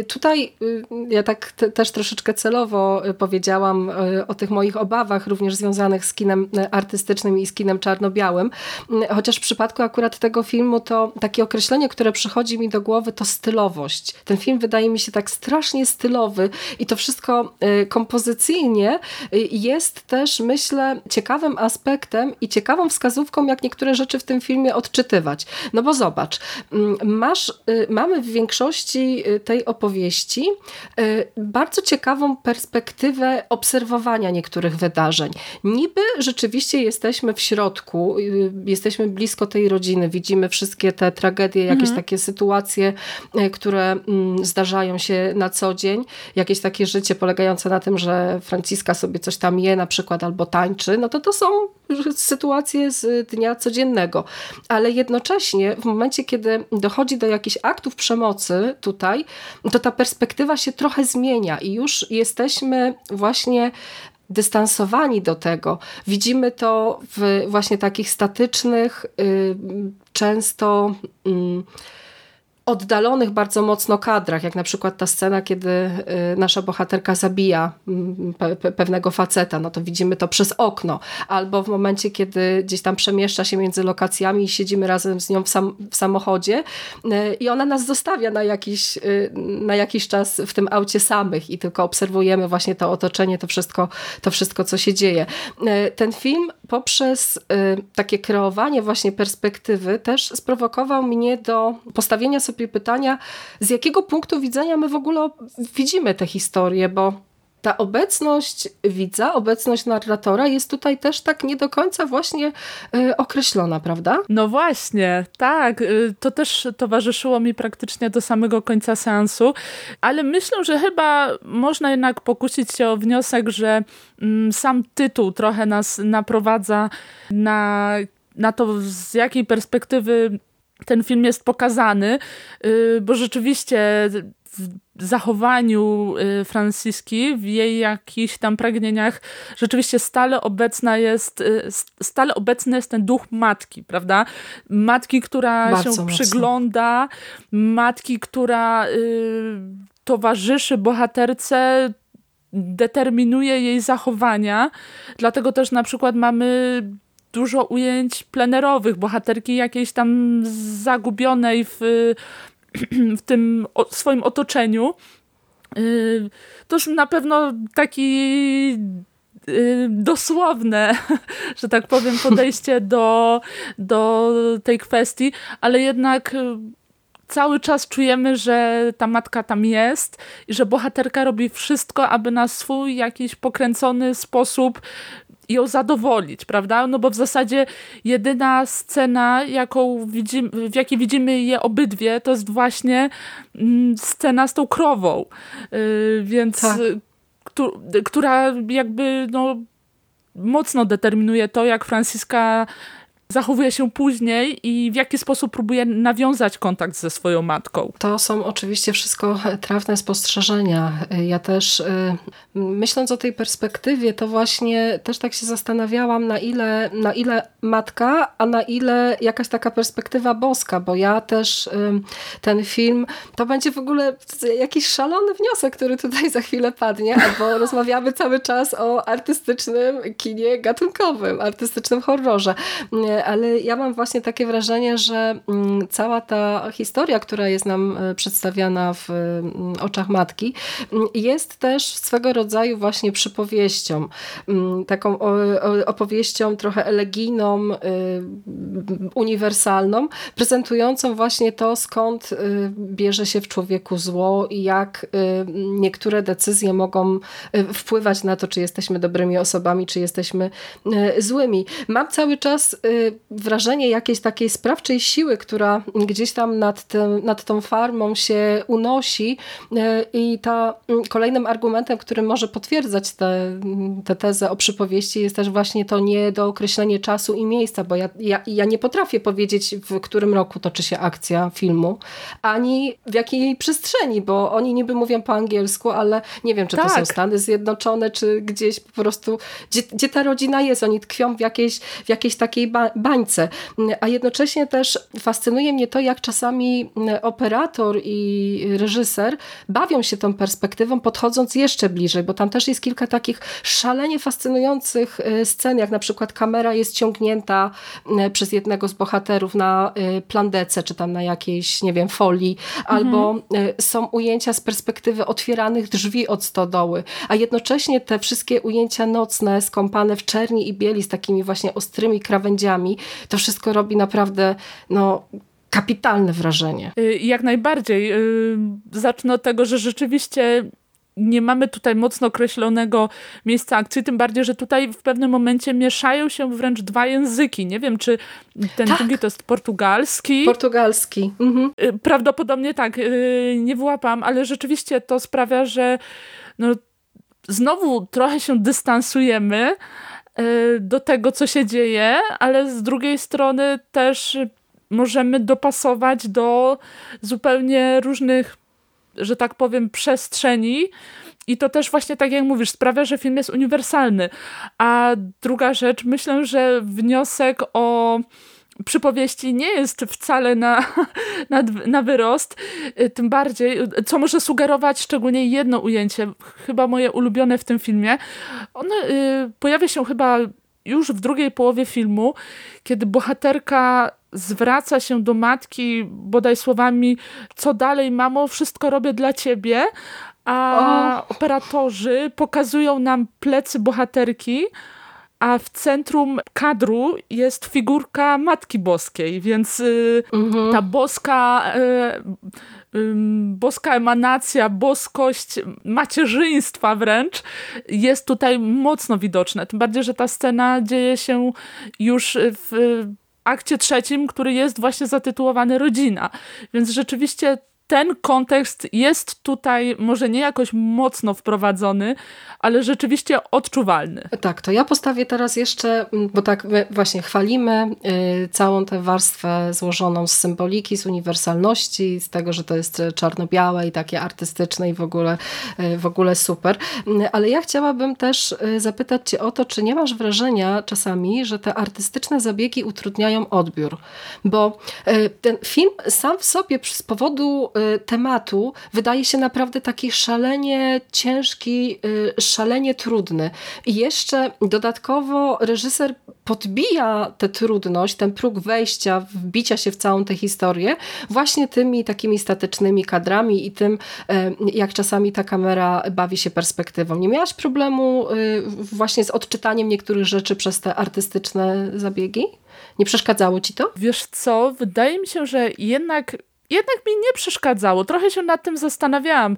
e, tutaj ja tak te, też troszeczkę celowo powiedziałam o tych moich obawach, również związanych z kinem artystycznym i z kinem czarno-białym, chociaż w przypadku akurat tego filmu to takie określenie, które przychodzi mi do głowy to stylowość. Ten film wydaje mi się tak strasznie stylowy i to wszystko y, kompozycyjnie y, jest też myślę ciekawym aspektem i ciekawą wskazówką, jak niektóre rzeczy w tym filmie odczytywać. No bo zobacz, zobacz, mm, masz, y, mamy w większości y, tej opowieści y, bardzo ciekawą perspektywę obserwowania niektórych wydarzeń. Niby rzeczywiście jesteśmy w środku, jesteśmy blisko tej rodziny, widzimy wszystkie te tragedie, jakieś mhm. takie sytuacje, które mm, zdarzają się na co dzień, jakieś takie życie polegające na tym, że Franciska sobie coś tam je na przykład albo tańczy, no to to są sytuacje z dnia codziennego. Ale jednocześnie w momencie, kiedy dochodzi do jakichś aktów przemocy tutaj, to ta perspektywa się trochę zmienia i już jesteśmy właśnie dystansowani do tego. Widzimy to w właśnie takich statycznych, y, często mm, oddalonych bardzo mocno kadrach, jak na przykład ta scena, kiedy y, nasza bohaterka zabija mm, pe pewnego faceta, no to widzimy to przez okno, albo w momencie, kiedy gdzieś tam przemieszcza się między lokacjami i siedzimy razem z nią w, sam w samochodzie y, i ona nas zostawia na jakiś, y, na jakiś czas w tym aucie samych i tylko obserwujemy właśnie to otoczenie, to wszystko, to wszystko co się dzieje. Ten film poprzez takie kreowanie właśnie perspektywy też sprowokował mnie do postawienia sobie sobie pytania, z jakiego punktu widzenia my w ogóle widzimy tę historię, bo ta obecność widza, obecność narratora jest tutaj też tak nie do końca właśnie y, określona, prawda? No właśnie, tak. Y, to też towarzyszyło mi praktycznie do samego końca seansu, ale myślę, że chyba można jednak pokusić się o wniosek, że mm, sam tytuł trochę nas naprowadza na, na to, z jakiej perspektywy ten film jest pokazany, y, bo rzeczywiście w zachowaniu y, Franciski, w jej jakichś tam pragnieniach rzeczywiście stale obecna jest, y, stale obecny jest ten duch matki, prawda? Matki, która Bardzo się mocno. przygląda, matki, która y, towarzyszy bohaterce, determinuje jej zachowania. Dlatego też na przykład mamy dużo ujęć plenerowych, bohaterki jakiejś tam zagubionej w, w tym swoim otoczeniu. Y, to już na pewno taki y, dosłowne, że tak powiem, podejście do, do tej kwestii, ale jednak y, cały czas czujemy, że ta matka tam jest i że bohaterka robi wszystko, aby na swój jakiś pokręcony sposób ją zadowolić, prawda? No bo w zasadzie jedyna scena, jaką widzimy, w jakiej widzimy je obydwie, to jest właśnie mm, scena z tą krową. Yy, więc tak. która jakby no, mocno determinuje to, jak Franciska zachowuje się później i w jaki sposób próbuje nawiązać kontakt ze swoją matką. To są oczywiście wszystko trafne spostrzeżenia. Ja też y, myśląc o tej perspektywie, to właśnie też tak się zastanawiałam, na ile, na ile matka, a na ile jakaś taka perspektywa boska, bo ja też ten film, to będzie w ogóle jakiś szalony wniosek, który tutaj za chwilę padnie, albo rozmawiamy cały czas o artystycznym kinie gatunkowym, artystycznym horrorze ale ja mam właśnie takie wrażenie, że mm, cała ta historia, która jest nam e, przedstawiana w mm, oczach matki, mm, jest też swego rodzaju właśnie przypowieścią. Taką opowieścią trochę elegijną, y, uniwersalną, prezentującą właśnie to, skąd y, bierze się w człowieku zło i jak niektóre decyzje mogą wpływać na to, czy jesteśmy dobrymi osobami, czy jesteśmy złymi. Mam cały czas wrażenie jakiejś takiej sprawczej siły, która gdzieś tam nad, tym, nad tą farmą się unosi e, i ta mm, kolejnym argumentem, który może potwierdzać tę te, te tezę o przypowieści jest też właśnie to niedookreślenie czasu i miejsca, bo ja, ja, ja nie potrafię powiedzieć w którym roku toczy się akcja filmu, ani w jakiej przestrzeni, bo oni niby mówią po angielsku, ale nie wiem, czy tak. to są tak. Stany Zjednoczone, czy gdzieś po prostu, gdzie, gdzie ta rodzina jest, oni tkwią w jakiejś, w jakiejś takiej ba bańce. A jednocześnie też fascynuje mnie to, jak czasami operator i reżyser bawią się tą perspektywą, podchodząc jeszcze bliżej, bo tam też jest kilka takich szalenie fascynujących e, scen, jak na przykład kamera jest ciągnięta przez jednego z bohaterów na e, plandece, czy tam na jakiejś, nie wiem, folii, albo mhm. są ujęcia z perspektywy otwieranych drzwi od stodoły, a jednocześnie te wszystkie ujęcia nocne, skąpane w czerni i bieli z takimi właśnie ostrymi krawędziami, to wszystko robi naprawdę no, kapitalne wrażenie. Y, jak najbardziej. Y, zacznę od tego, że rzeczywiście nie mamy tutaj mocno określonego miejsca akcji, tym bardziej, że tutaj w pewnym momencie mieszają się wręcz dwa języki. Nie wiem, czy ten tak. drugi to jest portugalski. Portugalski. Mhm. Y, prawdopodobnie tak, nie wyłapam, ale rzeczywiście to sprawia, że no, znowu trochę się dystansujemy do tego, co się dzieje, ale z drugiej strony też możemy dopasować do zupełnie różnych, że tak powiem, przestrzeni. I to też właśnie tak jak mówisz, sprawia, że film jest uniwersalny. A druga rzecz, myślę, że wniosek o przypowieści nie jest wcale na, na, na wyrost, tym bardziej, co może sugerować szczególnie jedno ujęcie, chyba moje ulubione w tym filmie. Ono y, pojawia się chyba już w drugiej połowie filmu, kiedy bohaterka zwraca się do matki bodaj słowami co dalej mamo, wszystko robię dla ciebie, a oh. operatorzy pokazują nam plecy bohaterki, a w centrum kadru jest figurka Matki Boskiej, więc y, mhm. ta boska, y, y, boska emanacja, boskość macierzyństwa wręcz jest tutaj mocno widoczna. Tym bardziej, że ta scena dzieje się już w akcie trzecim, który jest właśnie zatytułowany Rodzina. Więc rzeczywiście ten kontekst jest tutaj może nie jakoś mocno wprowadzony, ale rzeczywiście odczuwalny. Tak, to ja postawię teraz jeszcze, bo tak właśnie chwalimy y, całą tę warstwę złożoną z symboliki, z uniwersalności, z tego, że to jest czarno-białe i takie artystyczne i w ogóle, y, w ogóle super. Y, ale ja chciałabym też zapytać cię o to, czy nie masz wrażenia czasami, że te artystyczne zabiegi utrudniają odbiór? Bo ten film sam w sobie z powodu tematu wydaje się naprawdę taki szalenie ciężki, szalenie trudny. I jeszcze dodatkowo reżyser podbija tę trudność, ten próg wejścia, wbicia się w całą tę historię właśnie tymi takimi statycznymi kadrami i tym, e, jak czasami ta kamera bawi się perspektywą. Nie miałaś problemu e, właśnie z odczytaniem niektórych rzeczy przez te artystyczne zabiegi? Nie przeszkadzało ci to? Wiesz co, wydaje mi się, że jednak jednak mi nie przeszkadzało. Trochę się nad tym zastanawiałam.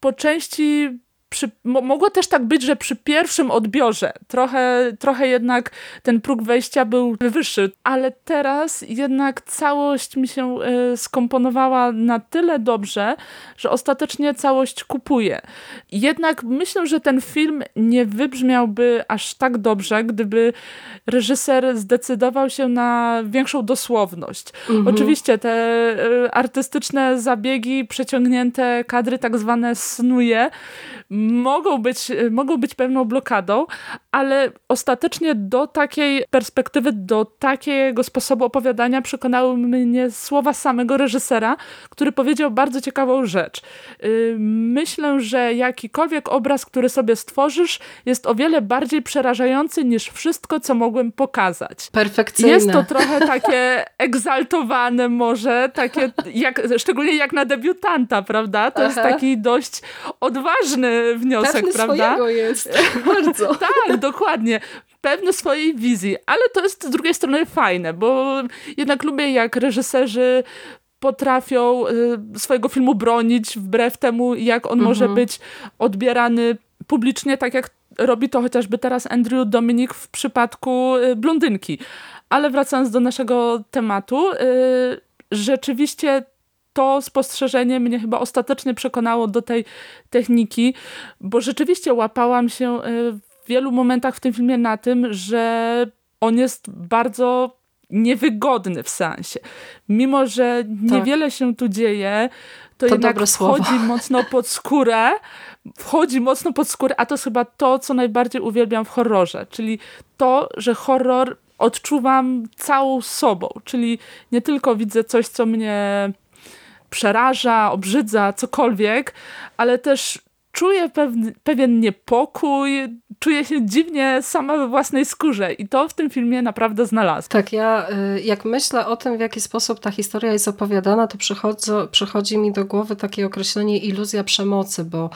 Po części przy, mogło też tak być, że przy pierwszym odbiorze trochę, trochę jednak ten próg wejścia był wyższy, ale teraz jednak całość mi się y, skomponowała na tyle dobrze, że ostatecznie całość kupuję. Jednak myślę, że ten film nie wybrzmiałby aż tak dobrze, gdyby reżyser zdecydował się na większą dosłowność. Mhm. Oczywiście te y, artystyczne zabiegi, przeciągnięte kadry tak zwane snuje, mogą być, mogą być pewną blokadą, ale ostatecznie do takiej perspektywy, do takiego sposobu opowiadania przekonały mnie słowa samego reżysera, który powiedział bardzo ciekawą rzecz. Y, myślę, że jakikolwiek obraz, który sobie stworzysz, jest o wiele bardziej przerażający niż wszystko, co mogłem pokazać. Perfekcyjne. Jest to trochę takie egzaltowane może, takie jak, szczególnie jak na debiutanta, prawda? To Aha. jest taki dość odważny wniosek, Pewny prawda? swojego jest, bardzo. tak, dokładnie. Pewny swojej wizji, ale to jest z drugiej strony fajne, bo jednak lubię jak reżyserzy potrafią y, swojego filmu bronić wbrew temu, jak on mhm. może być odbierany publicznie, tak jak robi to chociażby teraz Andrew Dominik w przypadku y, Blondynki. Ale wracając do naszego tematu, y, rzeczywiście to spostrzeżenie mnie chyba ostatecznie przekonało do tej techniki, bo rzeczywiście łapałam się e, w wielu momentach w tym filmie na tym, że on jest bardzo niewygodny w sensie. Mimo, że niewiele tak. się tu dzieje, to, to jednak wchodzi mocno pod skórę, wchodzi mocno pod skórę, a to jest chyba to, co najbardziej uwielbiam w horrorze, czyli to, że horror odczuwam całą sobą, czyli nie tylko widzę coś, co mnie przeraża, obrzydza, cokolwiek, ale też czuję pewien, pewien niepokój, czuję się dziwnie sama we własnej skórze i to w tym filmie naprawdę znalazłam. Tak, ja y, jak myślę o tym, w jaki sposób ta historia jest opowiadana, to przychodzi mi do głowy takie określenie iluzja przemocy, bo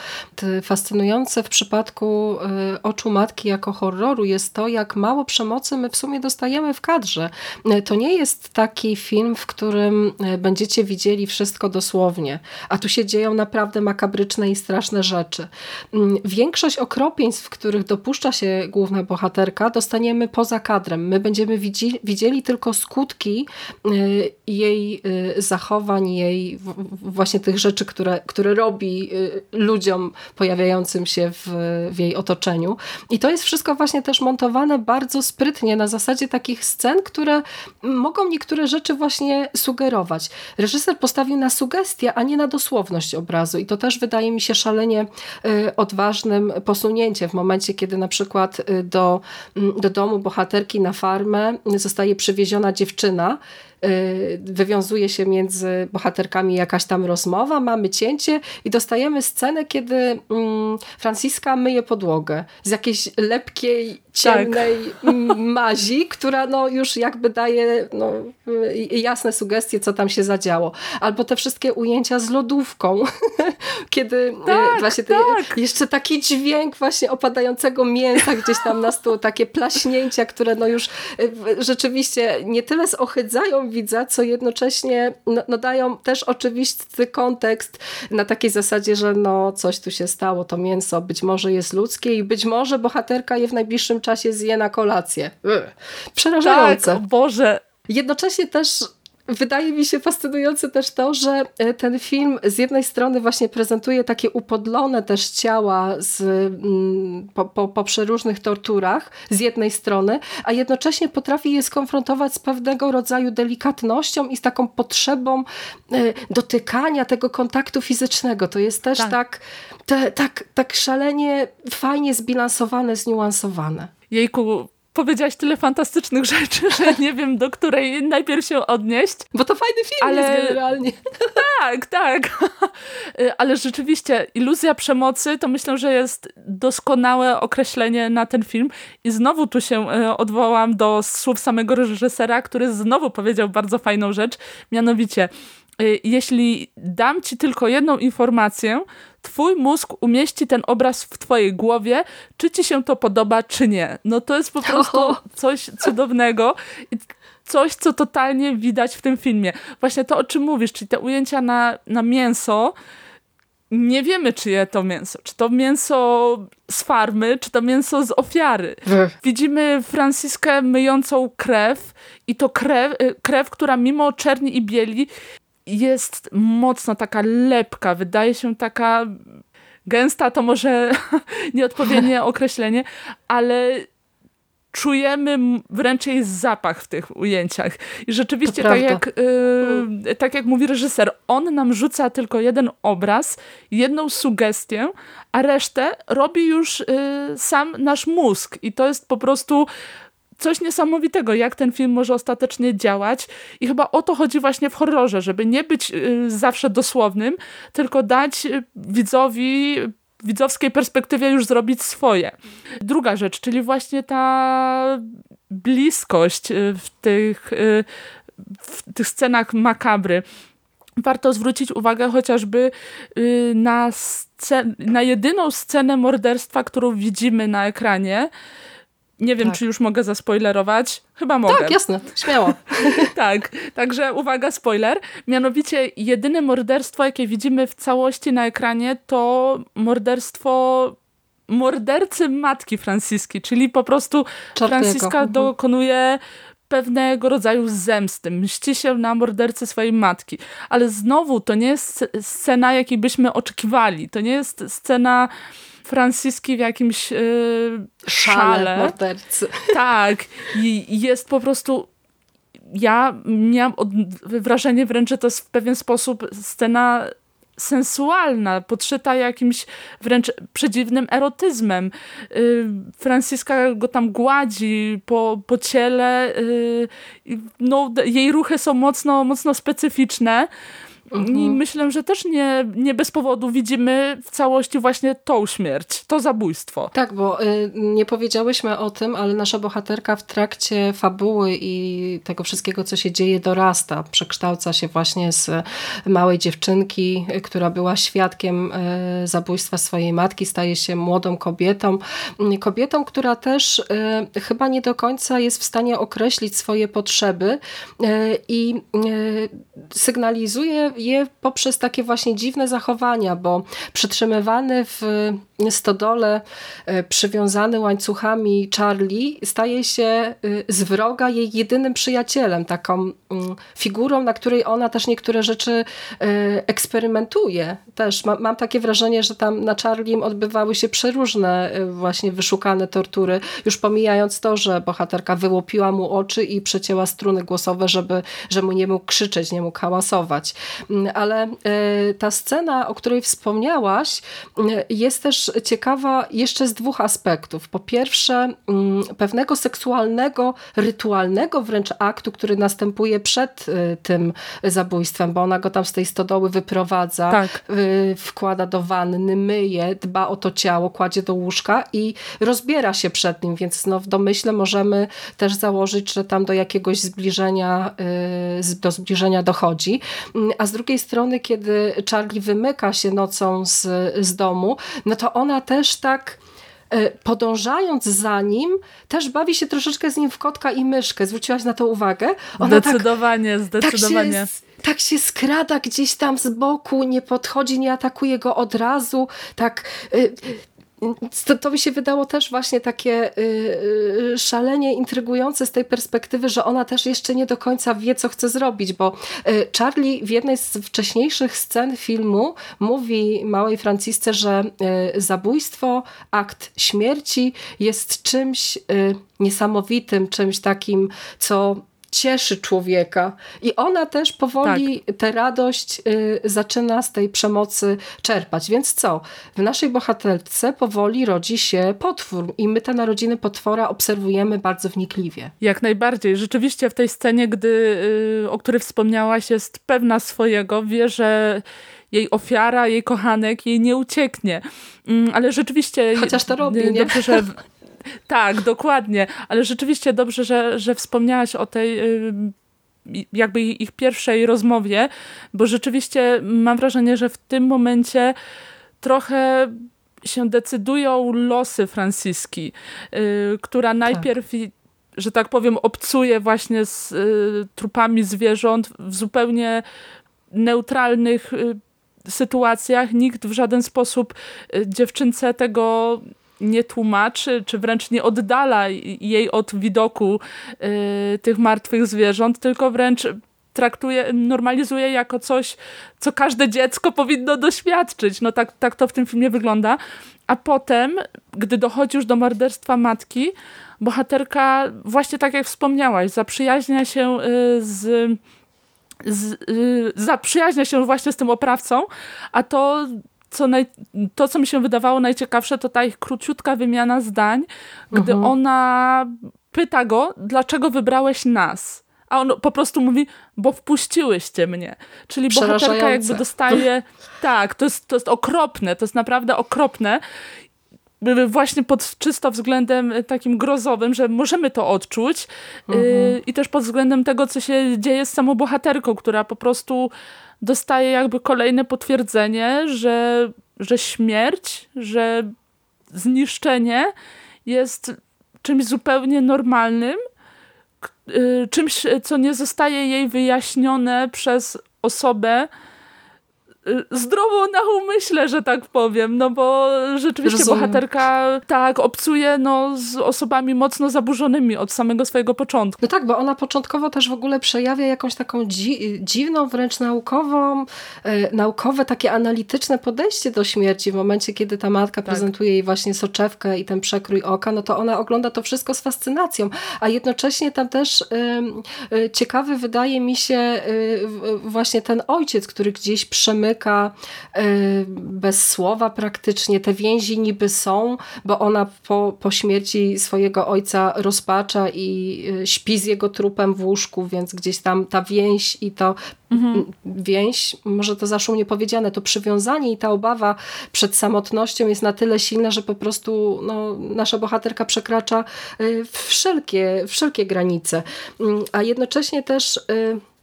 fascynujące w przypadku y, Oczu Matki jako horroru jest to, jak mało przemocy my w sumie dostajemy w kadrze. Y, to nie jest taki film, w którym będziecie widzieli wszystko dosłownie, a tu się dzieją naprawdę makabryczne i straszne rzeczy. Mm, większość okropieństw, których dopuszcza się główna bohaterka, dostaniemy poza kadrem. My będziemy widzieli, widzieli tylko skutki y, jej y, zachowań, jej właśnie tych rzeczy, które, które robi y, ludziom pojawiającym się w, w jej otoczeniu. I to jest wszystko właśnie też montowane bardzo sprytnie na zasadzie takich scen, które mogą niektóre rzeczy właśnie sugerować. Reżyser postawił na sugestię, a nie na dosłowność obrazu i to też wydaje mi się szalenie odważnym posunięciem. W momencie, kiedy na przykład y, do, mm, do domu bohaterki na farmę zostaje przywieziona dziewczyna, y, wywiązuje się między bohaterkami jakaś tam rozmowa, mamy cięcie i dostajemy scenę, kiedy mm, Franciska myje podłogę z jakiejś lepkiej ciemnej tak. mazi, która no już jakby daje no, jasne sugestie, co tam się zadziało. Albo te wszystkie ujęcia z lodówką, kiedy e, tak, właśnie tak. jeszcze taki dźwięk właśnie opadającego mięsa gdzieś tam na stół, takie plaśnięcia, które no już e, rzeczywiście nie tyle zohydzają widza, co jednocześnie no, no dają też oczywisty kontekst na takiej zasadzie, że no coś tu się stało, to mięso być może jest ludzkie i być może bohaterka je w najbliższym czasie zje na kolację. Przerażające. Tak, Boże. Jednocześnie też Wydaje mi się fascynujące też to, że e, ten film z jednej strony właśnie prezentuje takie upodlone też ciała z, mm, po, po, po przeróżnych torturach z jednej strony, a jednocześnie potrafi je skonfrontować z pewnego rodzaju delikatnością i z taką potrzebą e, dotykania tego kontaktu fizycznego. To jest też tak, tak, te, tak, tak szalenie fajnie zbilansowane, zniuansowane. Jejku, powiedziałaś tyle fantastycznych rzeczy, że nie wiem, do której najpierw się odnieść. Bo to fajny film ale... jest generalnie. Tak, tak. Ale rzeczywiście iluzja przemocy to myślę, że jest doskonałe określenie na ten film. I znowu tu się e, odwołam do słów samego reżysera, który znowu powiedział bardzo fajną rzecz, mianowicie Y, jeśli dam ci tylko jedną informację, twój mózg umieści ten obraz w twojej głowie, czy ci się to podoba, czy nie. No to jest po prostu coś cudownego i coś, co totalnie widać w tym filmie. Właśnie to, o czym mówisz, czyli te ujęcia na, na mięso, nie wiemy, czyje to mięso. Czy to mięso z farmy, czy to mięso z ofiary. Widzimy Franciskę myjącą krew i to krew, y, krew, która mimo czerni i bieli jest mocno taka lepka, wydaje się taka gęsta, to może nieodpowiednie określenie, ale czujemy wręcz jej zapach w tych ujęciach. I rzeczywiście, tak jak, y, tak jak mówi reżyser, on nam rzuca tylko jeden obraz, jedną sugestię, a resztę robi już y, sam nasz mózg. I to jest po prostu coś niesamowitego, jak ten film może ostatecznie działać i chyba o to chodzi właśnie w horrorze, żeby nie być y, zawsze dosłownym, tylko dać y, widzowi widzowskiej perspektywie już zrobić swoje. Druga rzecz, czyli właśnie ta bliskość y, w tych, w tych scenach makabry. Warto zwrócić uwagę chociażby na, scen na jedyną scenę morderstwa, którą widzimy na ekranie, nie wiem, tak. czy już mogę zaspoilerować. Chyba mogę. Tak, jasne, śmiało. tak, także uwaga, spoiler. Mianowicie jedyne morderstwo, jakie widzimy w całości na ekranie, to morderstwo mordercy matki Franciski, czyli po prostu Czarnego. Franciska mhm. dokonuje pewnego rodzaju zemsty. Mści się na mordercy swojej matki. Ale znowu to nie jest scena, jakiej byśmy oczekiwali. To nie jest scena Franciski w jakimś yy, szale. szale mordercy. Tak. I jest po prostu ja miałam wrażenie wręcz, że to jest w pewien sposób scena sensualna, podszyta jakimś wręcz przedziwnym erotyzmem. Yy, Franciska go tam gładzi po, po ciele. Yy, no, jej ruchy są mocno, mocno specyficzne. Mhm. I myślę, że też nie, nie bez powodu widzimy w całości właśnie tą śmierć, to zabójstwo. Tak, bo y, nie powiedziałyśmy o tym, ale nasza bohaterka w trakcie fabuły i tego wszystkiego, co się dzieje, dorasta. Przekształca się właśnie z małej dziewczynki, y, która była świadkiem y, zabójstwa swojej matki, staje się młodą kobietą. Y, kobietą, która też y, chyba nie do końca jest w stanie określić swoje potrzeby y, i sygnalizuje je poprzez takie właśnie dziwne zachowania, bo przytrzymywany w stodole, e, przywiązany łańcuchami Charlie staje się e, z wroga jej jedynym przyjacielem, taką mm, figurą, na której ona też niektóre rzeczy e, eksperymentuje. Też mam takie wrażenie, że tam na Charlie odbywały się przeróżne właśnie wyszukane tortury, już pomijając to, że bohaterka wyłopiła mu oczy i przecięła struny głosowe, żeby, żeby mu nie mógł krzyczeć, nie mógł hałasować. Mm, ale ta scena, o której wspomniałaś, jest też ciekawa jeszcze z dwóch aspektów. Po pierwsze, mm, pewnego seksualnego, rytualnego wręcz aktu, który następuje przed y, tym zabójstwem, bo ona go tam z tej stodoły wyprowadza, tak. Wkłada do wanny, myje, dba o to ciało, kładzie do łóżka i rozbiera się przed nim, więc no w domyśle możemy też założyć, że tam do jakiegoś zbliżenia, y, do zbliżenia dochodzi. Mm, a z drugiej strony, kiedy Charlie wymyka się nocą z, z domu, no to ona też tak e, podążając za nim, też bawi się troszeczkę z nim w kotka i myszkę. Zwróciłaś na to uwagę? Ona zdecydowanie, tak, zdecydowanie. Tak się, tak się skrada gdzieś tam z boku, nie podchodzi, nie atakuje go od razu, tak e, to, to mi się wydało też właśnie takie y, y, szalenie intrygujące z tej perspektywy, że ona też jeszcze nie do końca wie, co chce zrobić, bo y, Charlie w jednej z wcześniejszych scen filmu mówi małej Francisce, że zabójstwo, akt śmierci jest czymś niesamowitym, czymś takim, co cieszy człowieka. I ona też powoli tak. tę radość y, zaczyna z tej przemocy czerpać. Więc co? W naszej bohaterce powoli rodzi się potwór i my te narodziny potwora obserwujemy bardzo wnikliwie. Jak najbardziej. Rzeczywiście w tej scenie, gdy, y, o której wspomniałaś, jest pewna swojego, wie, że jej ofiara, jej kochanek jej nie ucieknie. Mm, ale rzeczywiście... Chociaż to robi, nie? Dobrze, że tak, dokładnie. Ale rzeczywiście dobrze, że, że wspomniałaś o tej jakby ich pierwszej rozmowie, bo rzeczywiście mam wrażenie, że w tym momencie trochę się decydują losy Franciski, y, która tak. najpierw tak że tak powiem, obcuje właśnie z y, trupami zwierząt w zupełnie neutralnych y, sytuacjach. Nikt w żaden sposób y, dziewczynce tego nie tłumaczy, czy wręcz nie oddala jej od widoku y, tych martwych zwierząt, tylko wręcz traktuje, normalizuje jako coś, co każde dziecko powinno doświadczyć. No tak, tak to w tym filmie wygląda. A potem, gdy dochodzi już do morderstwa matki, bohaterka, właśnie tak jak wspomniałaś, zaprzyjaźnia się y, z, z y, zaprzyjaźnia się właśnie z tym oprawcą, a to co naj, to, co mi się wydawało najciekawsze, to ta ich króciutka wymiana zdań, gdy mhm. ona pyta go, dlaczego wybrałeś nas? A on po prostu mówi, bo wpuściłyście mnie. Czyli bohaterka jakby dostaje... Tak, to jest, to jest okropne, to jest naprawdę okropne. Właśnie pod czysto względem takim grozowym, że możemy to odczuć. Mhm. Y, I też pod względem tego, co się dzieje z samą bohaterką, która po prostu dostaje jakby kolejne potwierdzenie, że, że śmierć, że zniszczenie jest czymś zupełnie normalnym, y, czymś, co nie zostaje jej wyjaśnione przez osobę, Zdrową na umyśle, że tak powiem, no bo rzeczywiście Rozumiem. bohaterka tak obcuje no, z osobami mocno zaburzonymi od samego swojego początku. No tak, bo ona początkowo też w ogóle przejawia jakąś taką dzi dziwną, wręcz naukową, e, naukowe, takie analityczne podejście do śmierci w momencie, kiedy ta matka tak. prezentuje jej właśnie soczewkę i ten przekrój oka, no to ona ogląda to wszystko z fascynacją, a jednocześnie tam też y, ciekawy wydaje mi się y, właśnie ten ojciec, który gdzieś przemyka dotyka, bez słowa praktycznie. Te więzi niby są, bo ona po, po śmierci swojego ojca rozpacza i śpi z jego trupem w łóżku, więc gdzieś tam ta więź i to mhm. więź, może to zaszło powiedziane, to przywiązanie i ta obawa przed samotnością jest na tyle silna, że po prostu no, nasza bohaterka przekracza wszelkie, wszelkie granice. Mm, a jednocześnie też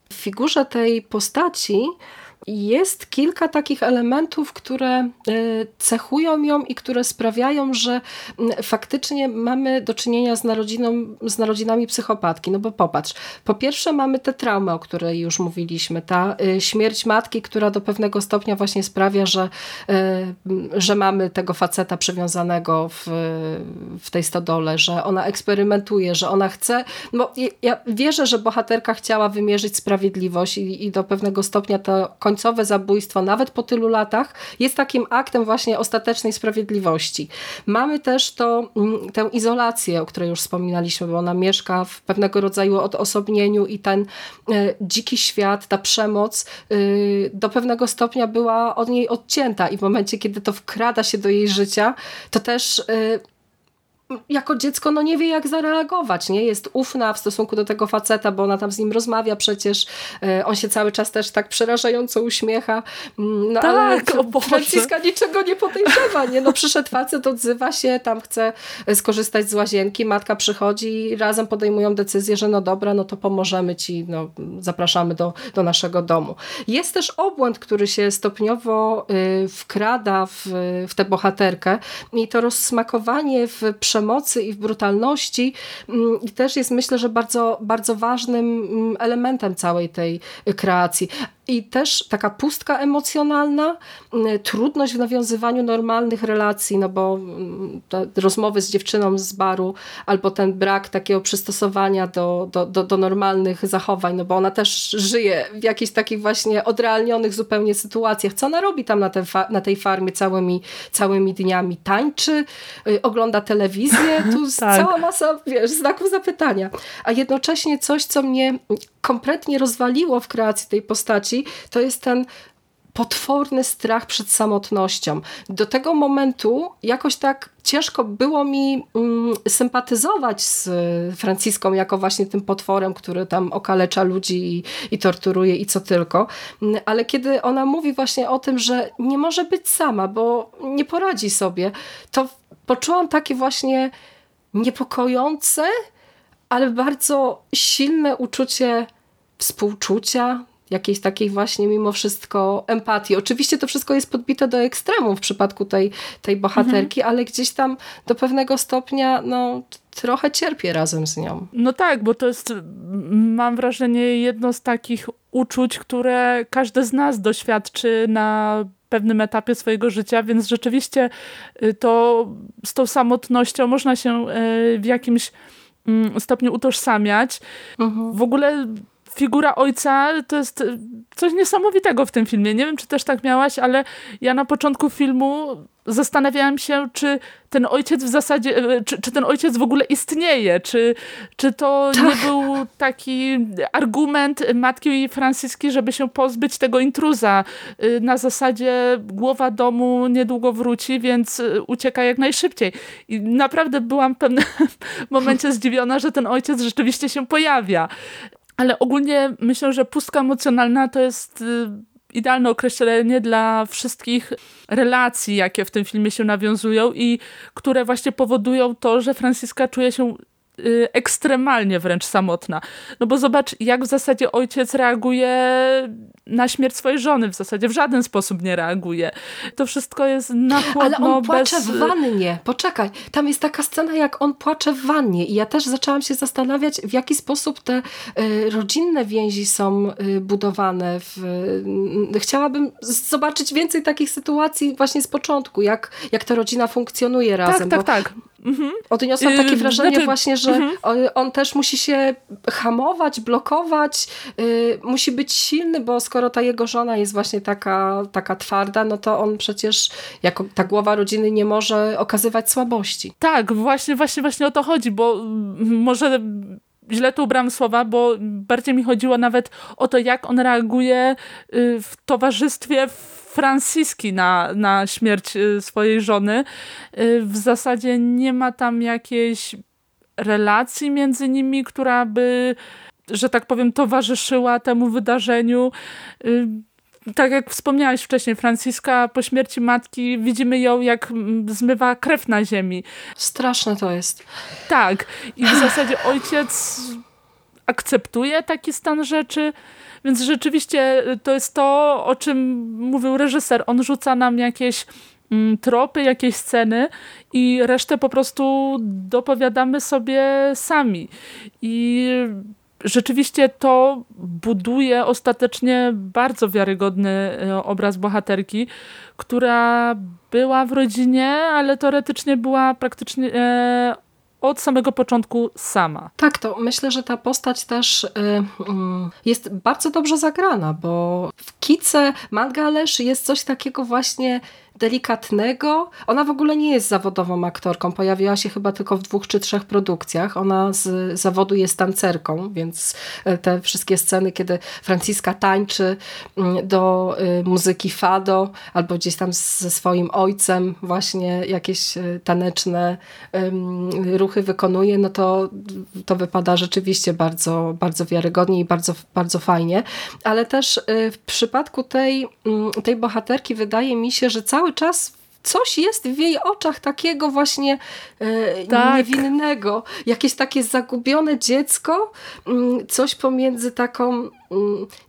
w figurze tej postaci jest kilka takich elementów, które e, cechują ją i które sprawiają, że faktycznie mamy do czynienia z, narodziną, z narodzinami psychopatki. No bo popatrz, po pierwsze mamy tę traumę, o której już mówiliśmy, ta e, śmierć matki, która do pewnego stopnia właśnie sprawia, że, e, że mamy tego faceta przywiązanego w, w tej stodole, że ona eksperymentuje, że ona chce, no ja wierzę, że bohaterka chciała wymierzyć sprawiedliwość i, i do pewnego stopnia to końcowe zabójstwo, nawet po tylu latach, jest takim aktem właśnie ostatecznej sprawiedliwości. Mamy też to, mm, tę izolację, o której już wspominaliśmy, bo ona mieszka w pewnego rodzaju odosobnieniu i ten e, dziki świat, ta przemoc e, do pewnego stopnia była od niej odcięta i w momencie, kiedy to wkrada się do jej życia, to też e, jako dziecko no nie wie jak zareagować, nie? Jest ufna w stosunku do tego faceta, bo ona tam z nim rozmawia przecież, e, on się cały czas też tak przerażająco uśmiecha, mm, no tak, ale Franciska niczego nie podejrzewa, nie? No przyszedł facet, odzywa się, tam chce e, skorzystać z łazienki, matka przychodzi i razem podejmują decyzję, że no dobra, no to pomożemy ci, no zapraszamy do, do naszego domu. Jest też obłęd, który się stopniowo y, wkrada w, w tę bohaterkę i to rozsmakowanie w przemocy przemocy i w brutalności. Mm, i też jest myślę, że bardzo, bardzo ważnym mm, elementem całej tej kreacji i też taka pustka emocjonalna, mm, trudność w nawiązywaniu normalnych relacji, no bo mm, rozmowy z dziewczyną z baru albo ten brak takiego przystosowania do, do, do, do normalnych zachowań, no bo ona też żyje w jakichś takich właśnie odrealnionych zupełnie sytuacjach. Co ona robi tam na, te, na tej farmie całymi, całymi dniami? Tańczy, y, ogląda telewizję, tu tak. cała masa wiesz, znaków zapytania. A jednocześnie coś, co mnie kompletnie rozwaliło w kreacji tej postaci, to jest ten potworny strach przed samotnością. Do tego momentu jakoś tak ciężko było mi mm, sympatyzować z Franciską jako właśnie tym potworem, który tam okalecza ludzi i, i torturuje i co tylko. Mm, ale kiedy ona mówi właśnie o tym, że nie może być sama, bo nie poradzi sobie, to poczułam takie właśnie niepokojące, ale bardzo silne uczucie współczucia, jakiejś takiej właśnie mimo wszystko empatii. Oczywiście to wszystko jest podbite do ekstremum w przypadku tej, tej bohaterki, mhm. ale gdzieś tam do pewnego stopnia no, trochę cierpię razem z nią. No tak, bo to jest, mam wrażenie, jedno z takich uczuć, które każdy z nas doświadczy na pewnym etapie swojego życia, więc rzeczywiście y, to z tą samotnością można się y, w jakimś mm, stopniu utożsamiać. Mhm. W ogóle figura ojca to jest e, coś niesamowitego w tym filmie. Nie wiem, czy też tak miałaś, ale ja na początku filmu zastanawiałam się, czy ten ojciec w zasadzie, e, czy, czy ten ojciec w ogóle istnieje, czy, czy to tak. nie był taki argument matki Franciski, żeby się pozbyć tego intruza. E, na zasadzie głowa domu niedługo wróci, więc ucieka jak najszybciej. I naprawdę byłam w pewnym momencie zdziwiona, że ten ojciec rzeczywiście się pojawia. Ale ogólnie myślę, że pustka emocjonalna to jest y, idealne określenie dla wszystkich relacji, jakie w tym filmie się nawiązują i które właśnie powodują to, że Franciska czuje się ekstremalnie wręcz samotna. No bo zobacz, jak w zasadzie ojciec reaguje na śmierć swojej żony. W zasadzie w żaden sposób nie reaguje. To wszystko jest na chłodno, Ale on płacze bez... w wannie. Poczekaj, tam jest taka scena, jak on płacze w wannie i ja też zaczęłam się zastanawiać, w jaki sposób te y, rodzinne więzi są y, budowane. W, chciałabym zobaczyć więcej takich sytuacji właśnie z początku, jak, jak ta rodzina funkcjonuje razem. Tak, tak, tak. Mhm. Odniosłam takie wrażenie znaczy, właśnie, że mhm. on też musi się hamować, blokować, yy, musi być silny, bo skoro ta jego żona jest właśnie taka, taka twarda, no to on przecież jako ta głowa rodziny nie może okazywać słabości. Tak, właśnie, właśnie, właśnie o to chodzi, bo może źle tu ubrałam słowa, bo bardziej mi chodziło nawet o to, jak on reaguje y, w towarzystwie Franciski na, na śmierć y, swojej żony. Y, w zasadzie nie ma tam jakiejś relacji między nimi, która by, że tak powiem, towarzyszyła temu wydarzeniu tak jak wspomniałeś wcześniej, Franciska po śmierci matki widzimy ją jak zmywa krew na ziemi. Straszne to jest. Tak. I w zasadzie ojciec akceptuje taki stan rzeczy, więc rzeczywiście to jest to, o czym mówił reżyser. On rzuca nam jakieś mm, tropy, jakieś sceny i resztę po prostu dopowiadamy sobie sami. I rzeczywiście to buduje ostatecznie bardzo wiarygodny e, obraz bohaterki, która była w rodzinie, ale teoretycznie była praktycznie e, od samego początku sama. Tak, to myślę, że ta postać też y, y, jest bardzo dobrze zagrana, bo w Kice Mangalesz jest coś takiego właśnie delikatnego. Ona w ogóle nie jest zawodową aktorką. Pojawiła się chyba tylko w dwóch czy trzech produkcjach. Ona z zawodu jest tancerką, więc e, te wszystkie sceny, kiedy Franciska tańczy mm, do e, muzyki fado albo gdzieś tam ze swoim ojcem właśnie jakieś e, taneczne ruchy wykonuje, no to, to wypada rzeczywiście bardzo, bardzo wiarygodnie i bardzo, bardzo fajnie. Ale też w przypadku tej, mm, tej bohaterki wydaje mi się, że cały cały czas coś jest w jej oczach takiego właśnie e, tak. niewinnego. Jakieś takie zagubione dziecko, mm, coś pomiędzy taką mm,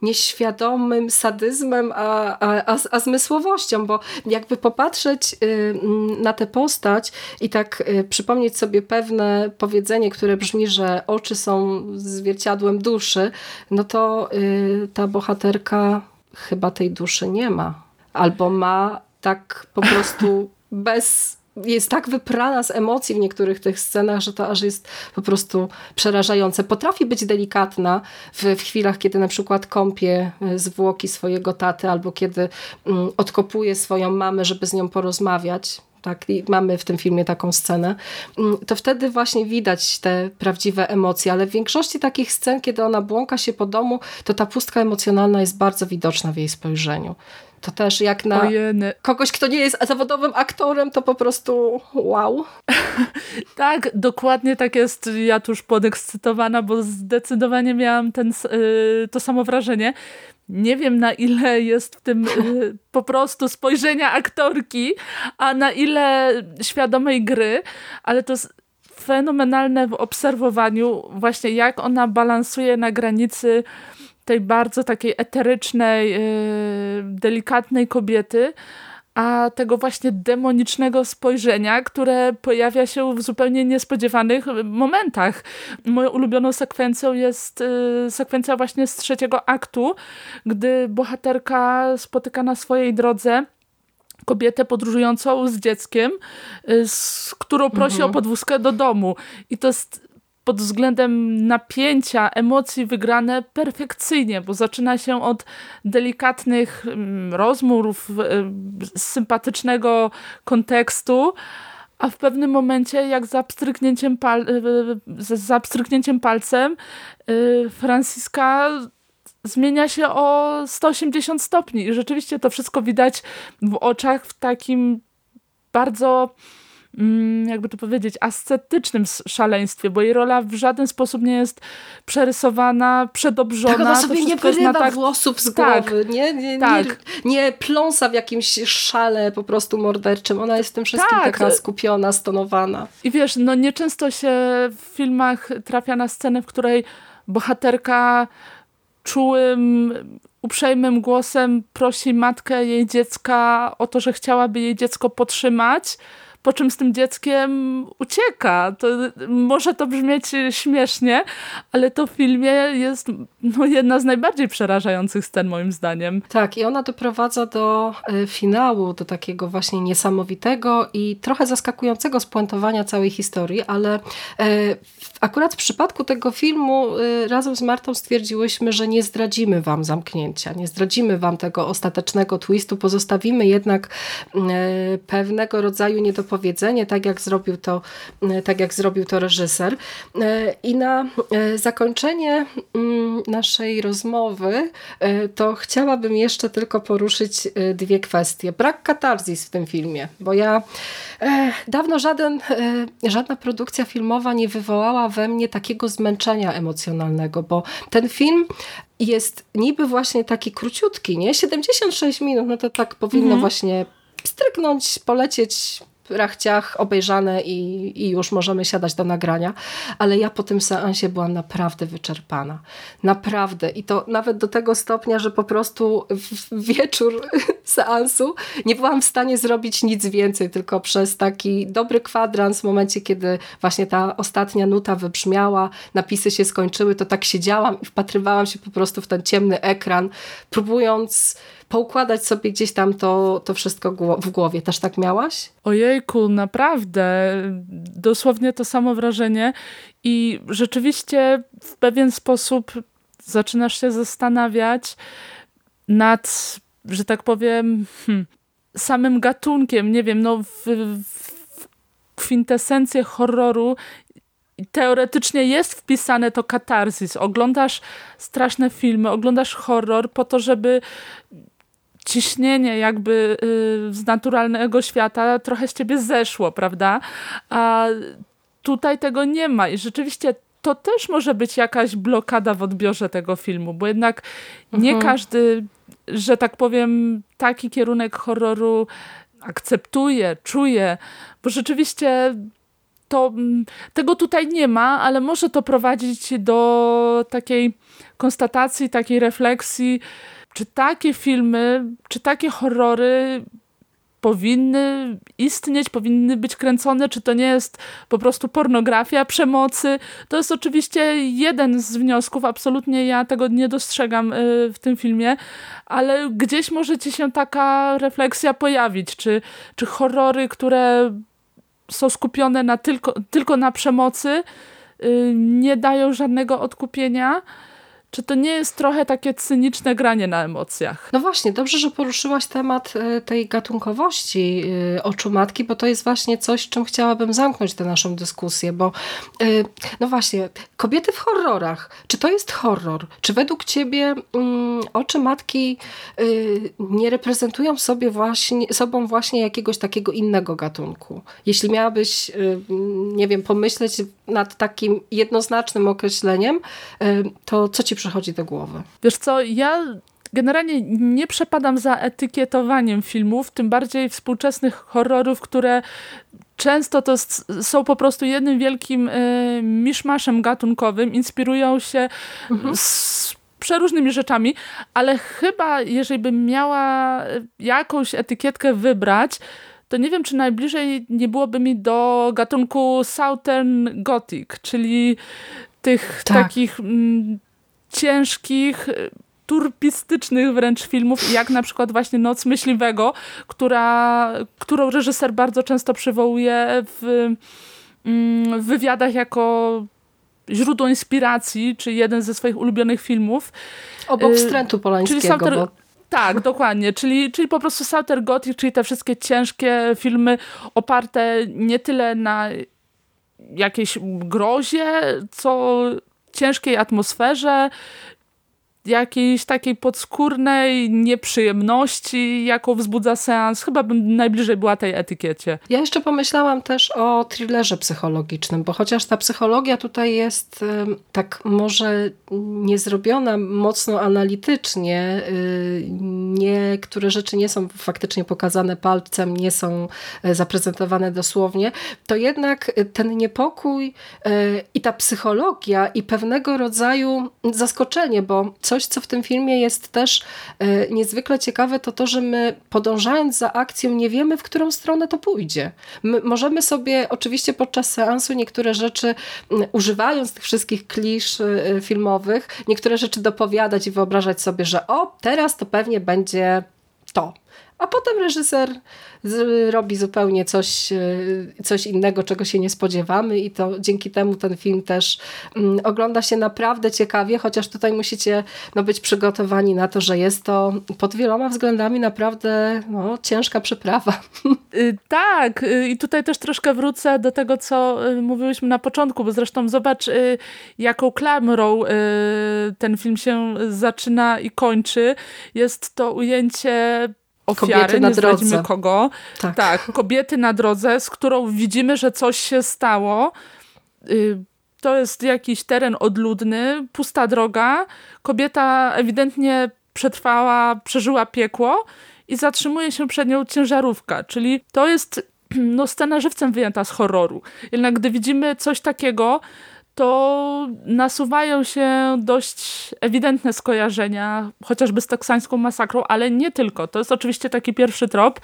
nieświadomym sadyzmem, a, a, a, a zmysłowością, bo jakby popatrzeć y, mm, na tę postać i tak y, przypomnieć sobie pewne powiedzenie, które brzmi, że oczy są zwierciadłem duszy, no to y, ta bohaterka chyba tej duszy nie ma. Albo ma tak po prostu bez jest tak wyprana z emocji w niektórych tych scenach, że to aż jest po prostu przerażające. Potrafi być delikatna w, w chwilach, kiedy na przykład kąpie e, zwłoki swojego taty albo kiedy mm, odkopuje swoją mamę, żeby z nią porozmawiać. Tak, i mamy w tym filmie taką scenę, mm, to wtedy właśnie widać te prawdziwe emocje, ale w większości takich scen, kiedy ona błąka się po domu, to ta pustka emocjonalna jest bardzo widoczna w jej spojrzeniu. To też jak na Ojeny. kogoś, kto nie jest zawodowym aktorem, to po prostu wow. tak, dokładnie tak jest. Ja tu już podekscytowana, bo zdecydowanie miałam ten, y, to samo wrażenie. Nie wiem na ile jest w tym y, po prostu spojrzenia aktorki, a na ile świadomej gry, ale to jest fenomenalne w obserwowaniu właśnie jak ona balansuje na granicy tej bardzo takiej eterycznej, yy, delikatnej kobiety, a tego właśnie demonicznego spojrzenia, które pojawia się w zupełnie niespodziewanych momentach. Moją ulubioną sekwencją jest yy, sekwencja właśnie z trzeciego aktu, gdy bohaterka spotyka na swojej drodze kobietę podróżującą z dzieckiem, yy, z którą prosi mhm. o podwózkę do domu. I to jest pod względem napięcia, emocji wygrane perfekcyjnie, bo zaczyna się od delikatnych mm, rozmów, sympatycznego kontekstu, a w pewnym momencie, jak za pstryknięciem, pal za pstryknięciem palcem, y, Franciska zmienia się o 180 stopni. I rzeczywiście to wszystko widać w oczach w takim bardzo jakby to powiedzieć, ascetycznym szaleństwie, bo jej rola w żaden sposób nie jest przerysowana, przedobrzona. Tak, ona sobie nie wyrywa tak... włosów z tak, głowy, nie, nie, tak. nie, nie pląsa w jakimś szale po prostu morderczym. Ona jest w tym wszystkim tak. taka skupiona, stonowana. I wiesz, no nieczęsto się w filmach trafia na scenę, w której bohaterka czułym, uprzejmym głosem prosi matkę jej dziecka o to, że chciałaby jej dziecko podtrzymać, po czym z tym dzieckiem ucieka. To, może to brzmieć śmiesznie, ale to w filmie jest no, jedna z najbardziej przerażających scen moim zdaniem. Tak i ona doprowadza do e, finału, do takiego właśnie niesamowitego i trochę zaskakującego spuentowania całej historii, ale e, akurat w przypadku tego filmu e, razem z Martą stwierdziłyśmy, że nie zdradzimy wam zamknięcia, nie zdradzimy wam tego ostatecznego twistu, pozostawimy jednak pewnego rodzaju niedopowiedzenia powiedzenie, tak jak zrobił to, tak jak zrobił to reżyser. I na zakończenie mm, naszej rozmowy to chciałabym jeszcze tylko poruszyć dwie kwestie. Brak katarzis w tym filmie, bo ja dawno żaden, żadna produkcja filmowa nie wywołała we mnie takiego zmęczenia emocjonalnego, bo ten film jest niby właśnie taki króciutki, nie? 76 minut, no to tak powinno mhm. właśnie stryknąć, polecieć rachciach obejrzane i, i już możemy siadać do nagrania, ale ja po tym seansie byłam naprawdę wyczerpana. Naprawdę. I to nawet do tego stopnia, że po prostu w wieczór seansu nie byłam w stanie zrobić nic więcej, tylko przez taki dobry kwadrans w momencie, kiedy właśnie ta ostatnia nuta wybrzmiała, napisy się skończyły, to tak siedziałam i wpatrywałam się po prostu w ten ciemny ekran, próbując poukładać sobie gdzieś tam to, to wszystko w głowie. Też tak miałaś? Ojejku, naprawdę. Dosłownie to samo wrażenie i rzeczywiście w pewien sposób zaczynasz się zastanawiać nad, że tak powiem, hmm, samym gatunkiem, nie wiem, no w, w kwintesencję horroru teoretycznie jest wpisane to katarzis. Oglądasz straszne filmy, oglądasz horror po to, żeby ciśnienie jakby y, z naturalnego świata trochę z ciebie zeszło, prawda? A tutaj tego nie ma i rzeczywiście to też może być jakaś blokada w odbiorze tego filmu, bo jednak nie mhm. każdy, że tak powiem, taki kierunek horroru akceptuje, czuje, bo rzeczywiście to, mm, tego tutaj nie ma, ale może to prowadzić do takiej konstatacji, takiej refleksji, czy takie filmy, czy takie horrory powinny istnieć, powinny być kręcone, czy to nie jest po prostu pornografia przemocy. To jest oczywiście jeden z wniosków, absolutnie ja tego nie dostrzegam y, w tym filmie, ale gdzieś może ci się taka refleksja pojawić, czy, czy horrory, które są skupione na tylko, tylko na przemocy, y, nie dają żadnego odkupienia, czy to nie jest trochę takie cyniczne granie na emocjach? No właśnie, dobrze, że poruszyłaś temat e, tej gatunkowości e, oczu matki, bo to jest właśnie coś, czym chciałabym zamknąć tę naszą dyskusję, bo e, no właśnie, kobiety w horrorach, czy to jest horror? Czy według ciebie um, oczy matki nie reprezentują sobie właśnie, sobą właśnie jakiegoś takiego innego gatunku? Jeśli miałabyś, nie wiem, pomyśleć nad takim jednoznacznym określeniem, to co ci przychodzi do głowy? Wiesz co, ja generalnie nie przepadam za etykietowaniem filmów, tym bardziej współczesnych horrorów, które często to są po prostu jednym wielkim y, miszmaszem gatunkowym, inspirują się mhm. z przeróżnymi rzeczami, ale chyba jeżeli bym miała jakąś etykietkę wybrać, to nie wiem, czy najbliżej nie byłoby mi do gatunku Southern Gothic, czyli tych tak. takich mm, ciężkich, turpistycznych wręcz filmów, jak na przykład właśnie Noc Myśliwego, która, którą reżyser bardzo często przywołuje w, mm, w wywiadach jako źródło inspiracji, czy jeden ze swoich ulubionych filmów. Obok y, Wstrętu Polańskiego. Czyli Sauter, bo... Tak, dokładnie. Czyli, czyli po prostu Southern Gothic, czyli te wszystkie ciężkie filmy oparte nie tyle na jakiejś grozie, co ciężkiej atmosferze, jakiejś takiej podskórnej nieprzyjemności, jaką wzbudza seans. Chyba bym najbliżej była tej etykiecie. Ja jeszcze pomyślałam też o thrillerze psychologicznym, bo chociaż ta psychologia tutaj jest tak może nie zrobiona mocno analitycznie, y, niektóre rzeczy nie są faktycznie pokazane palcem, nie są e, zaprezentowane dosłownie, to jednak ten niepokój e, i ta psychologia i pewnego rodzaju zaskoczenie, bo coś, co w tym filmie jest też e, niezwykle ciekawe, to to, że my podążając za akcją nie wiemy, w którą stronę to pójdzie. My możemy sobie oczywiście podczas seansu niektóre rzeczy, używając tych wszystkich klisz e, filmowych, niektóre rzeczy dopowiadać i wyobrażać sobie, że o, teraz to pewnie będzie to a potem reżyser robi zupełnie coś, e, coś innego, czego się nie spodziewamy i to dzięki temu ten film też mm, ogląda się naprawdę ciekawie, chociaż tutaj musicie no, być przygotowani na to, że jest to pod wieloma względami naprawdę no, ciężka przeprawa. Y, tak, y, i tutaj też troszkę wrócę do tego, co y, mówiłyśmy na początku, bo zresztą zobacz, jaką klamrą ten film się zaczyna i kończy. Jest to ujęcie ofiary, Kobiety na nie zdradzimy drodze. kogo. Tak. Tak, kobiety na drodze, z którą widzimy, że coś się stało. Y, To jest jakiś teren odludny, pusta droga. Kobieta ewidentnie przetrwała, przeżyła piekło i zatrzymuje się przed nią ciężarówka, czyli to jest no, scena żywcem wyjęta z horroru. Jednak gdy widzimy coś takiego, to nasuwają się dość ewidentne skojarzenia, chociażby z teksańską masakrą, ale nie tylko. To jest oczywiście taki pierwszy trop,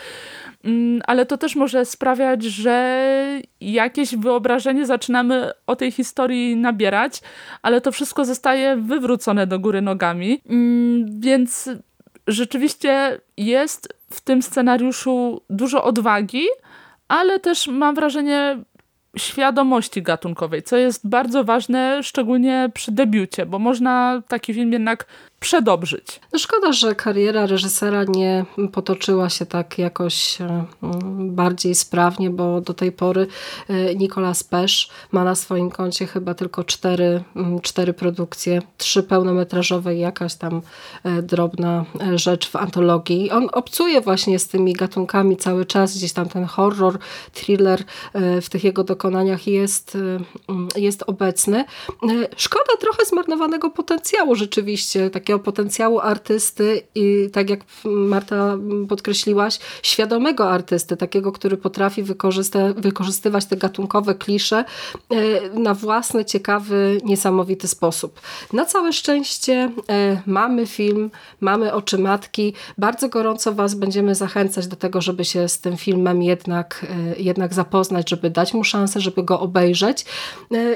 mm, ale to też może sprawiać, że jakieś wyobrażenie zaczynamy o tej historii nabierać, ale to wszystko zostaje wywrócone do góry nogami. Mm, Więc rzeczywiście jest w tym scenariuszu dużo odwagi, ale też mam wrażenie świadomości gatunkowej, co jest bardzo ważne, szczególnie przy debiucie, bo można taki film jednak przedobrzyć. No szkoda, że kariera reżysera nie potoczyła się tak jakoś e, bardziej sprawnie, bo do tej pory e, Nicolas Pesz ma na swoim koncie chyba tylko cztery, cztery produkcje, trzy pełnometrażowe i jakaś tam e, drobna rzecz w antologii. On obcuje właśnie z tymi gatunkami cały czas, gdzieś tam ten horror, thriller w tych jego dokonaniach jest, jest obecny. Szkoda trochę zmarnowanego potencjału rzeczywiście, takiego potencjału artysty i tak jak Marta podkreśliłaś, świadomego artysty, takiego, który potrafi wykorzystywać te gatunkowe klisze e, na własny, ciekawy, niesamowity sposób. Na całe szczęście e, mamy film, mamy Oczy Matki. Bardzo gorąco Was będziemy zachęcać do tego, żeby się z tym filmem jednak, e, jednak zapoznać, żeby dać mu szansę, żeby go obejrzeć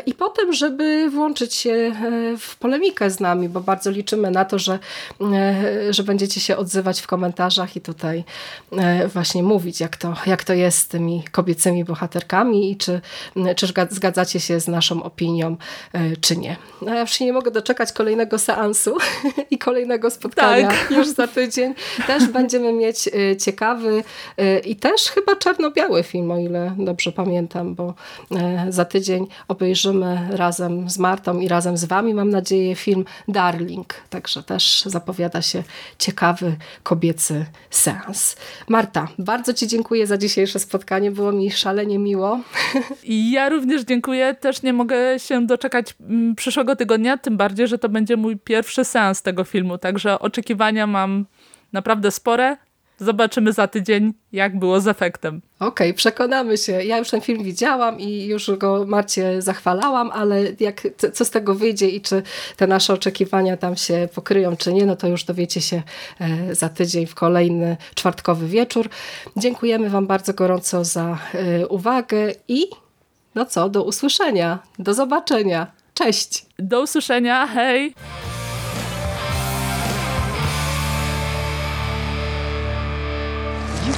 i potem, żeby włączyć się w polemikę z nami, bo bardzo liczymy na to, że, e, że będziecie się odzywać w komentarzach i tutaj e, właśnie mówić, jak to, jak to jest z tymi kobiecymi bohaterkami i czy, czy zga- zgadzacie się z naszą opinią, e, czy nie. No, ja już się nie mogę doczekać kolejnego seansu i kolejnego spotkania Tak. już za tydzień. Też będziemy mieć ciekawy i też chyba czarno-biały film, o ile dobrze pamiętam, bo za tydzień obejrzymy razem z Martą i razem z wami, mam nadzieję, film Darling. Także też zapowiada się ciekawy kobiecy seans. Marta, bardzo Ci dziękuję za dzisiejsze spotkanie. Było mi szalenie miło. Ja również dziękuję, też nie mogę się doczekać mm, przyszłego tygodnia, tym bardziej, że to będzie mój pierwszy seans tego filmu, także oczekiwania mam naprawdę spore. Zobaczymy za tydzień, jak było z efektem. Okej, przekonamy się. Ja już ten film widziałam i już go Marcie zachwalałam, ale jak, co- co z tego wyjdzie i czy te nasze oczekiwania tam się pokryją, czy nie, no to już dowiecie się e, za tydzień w kolejny czwartkowy wieczór. Dziękujemy Wam bardzo gorąco za e, uwagę i no co, do usłyszenia, do zobaczenia. Cześć! Do usłyszenia, hej!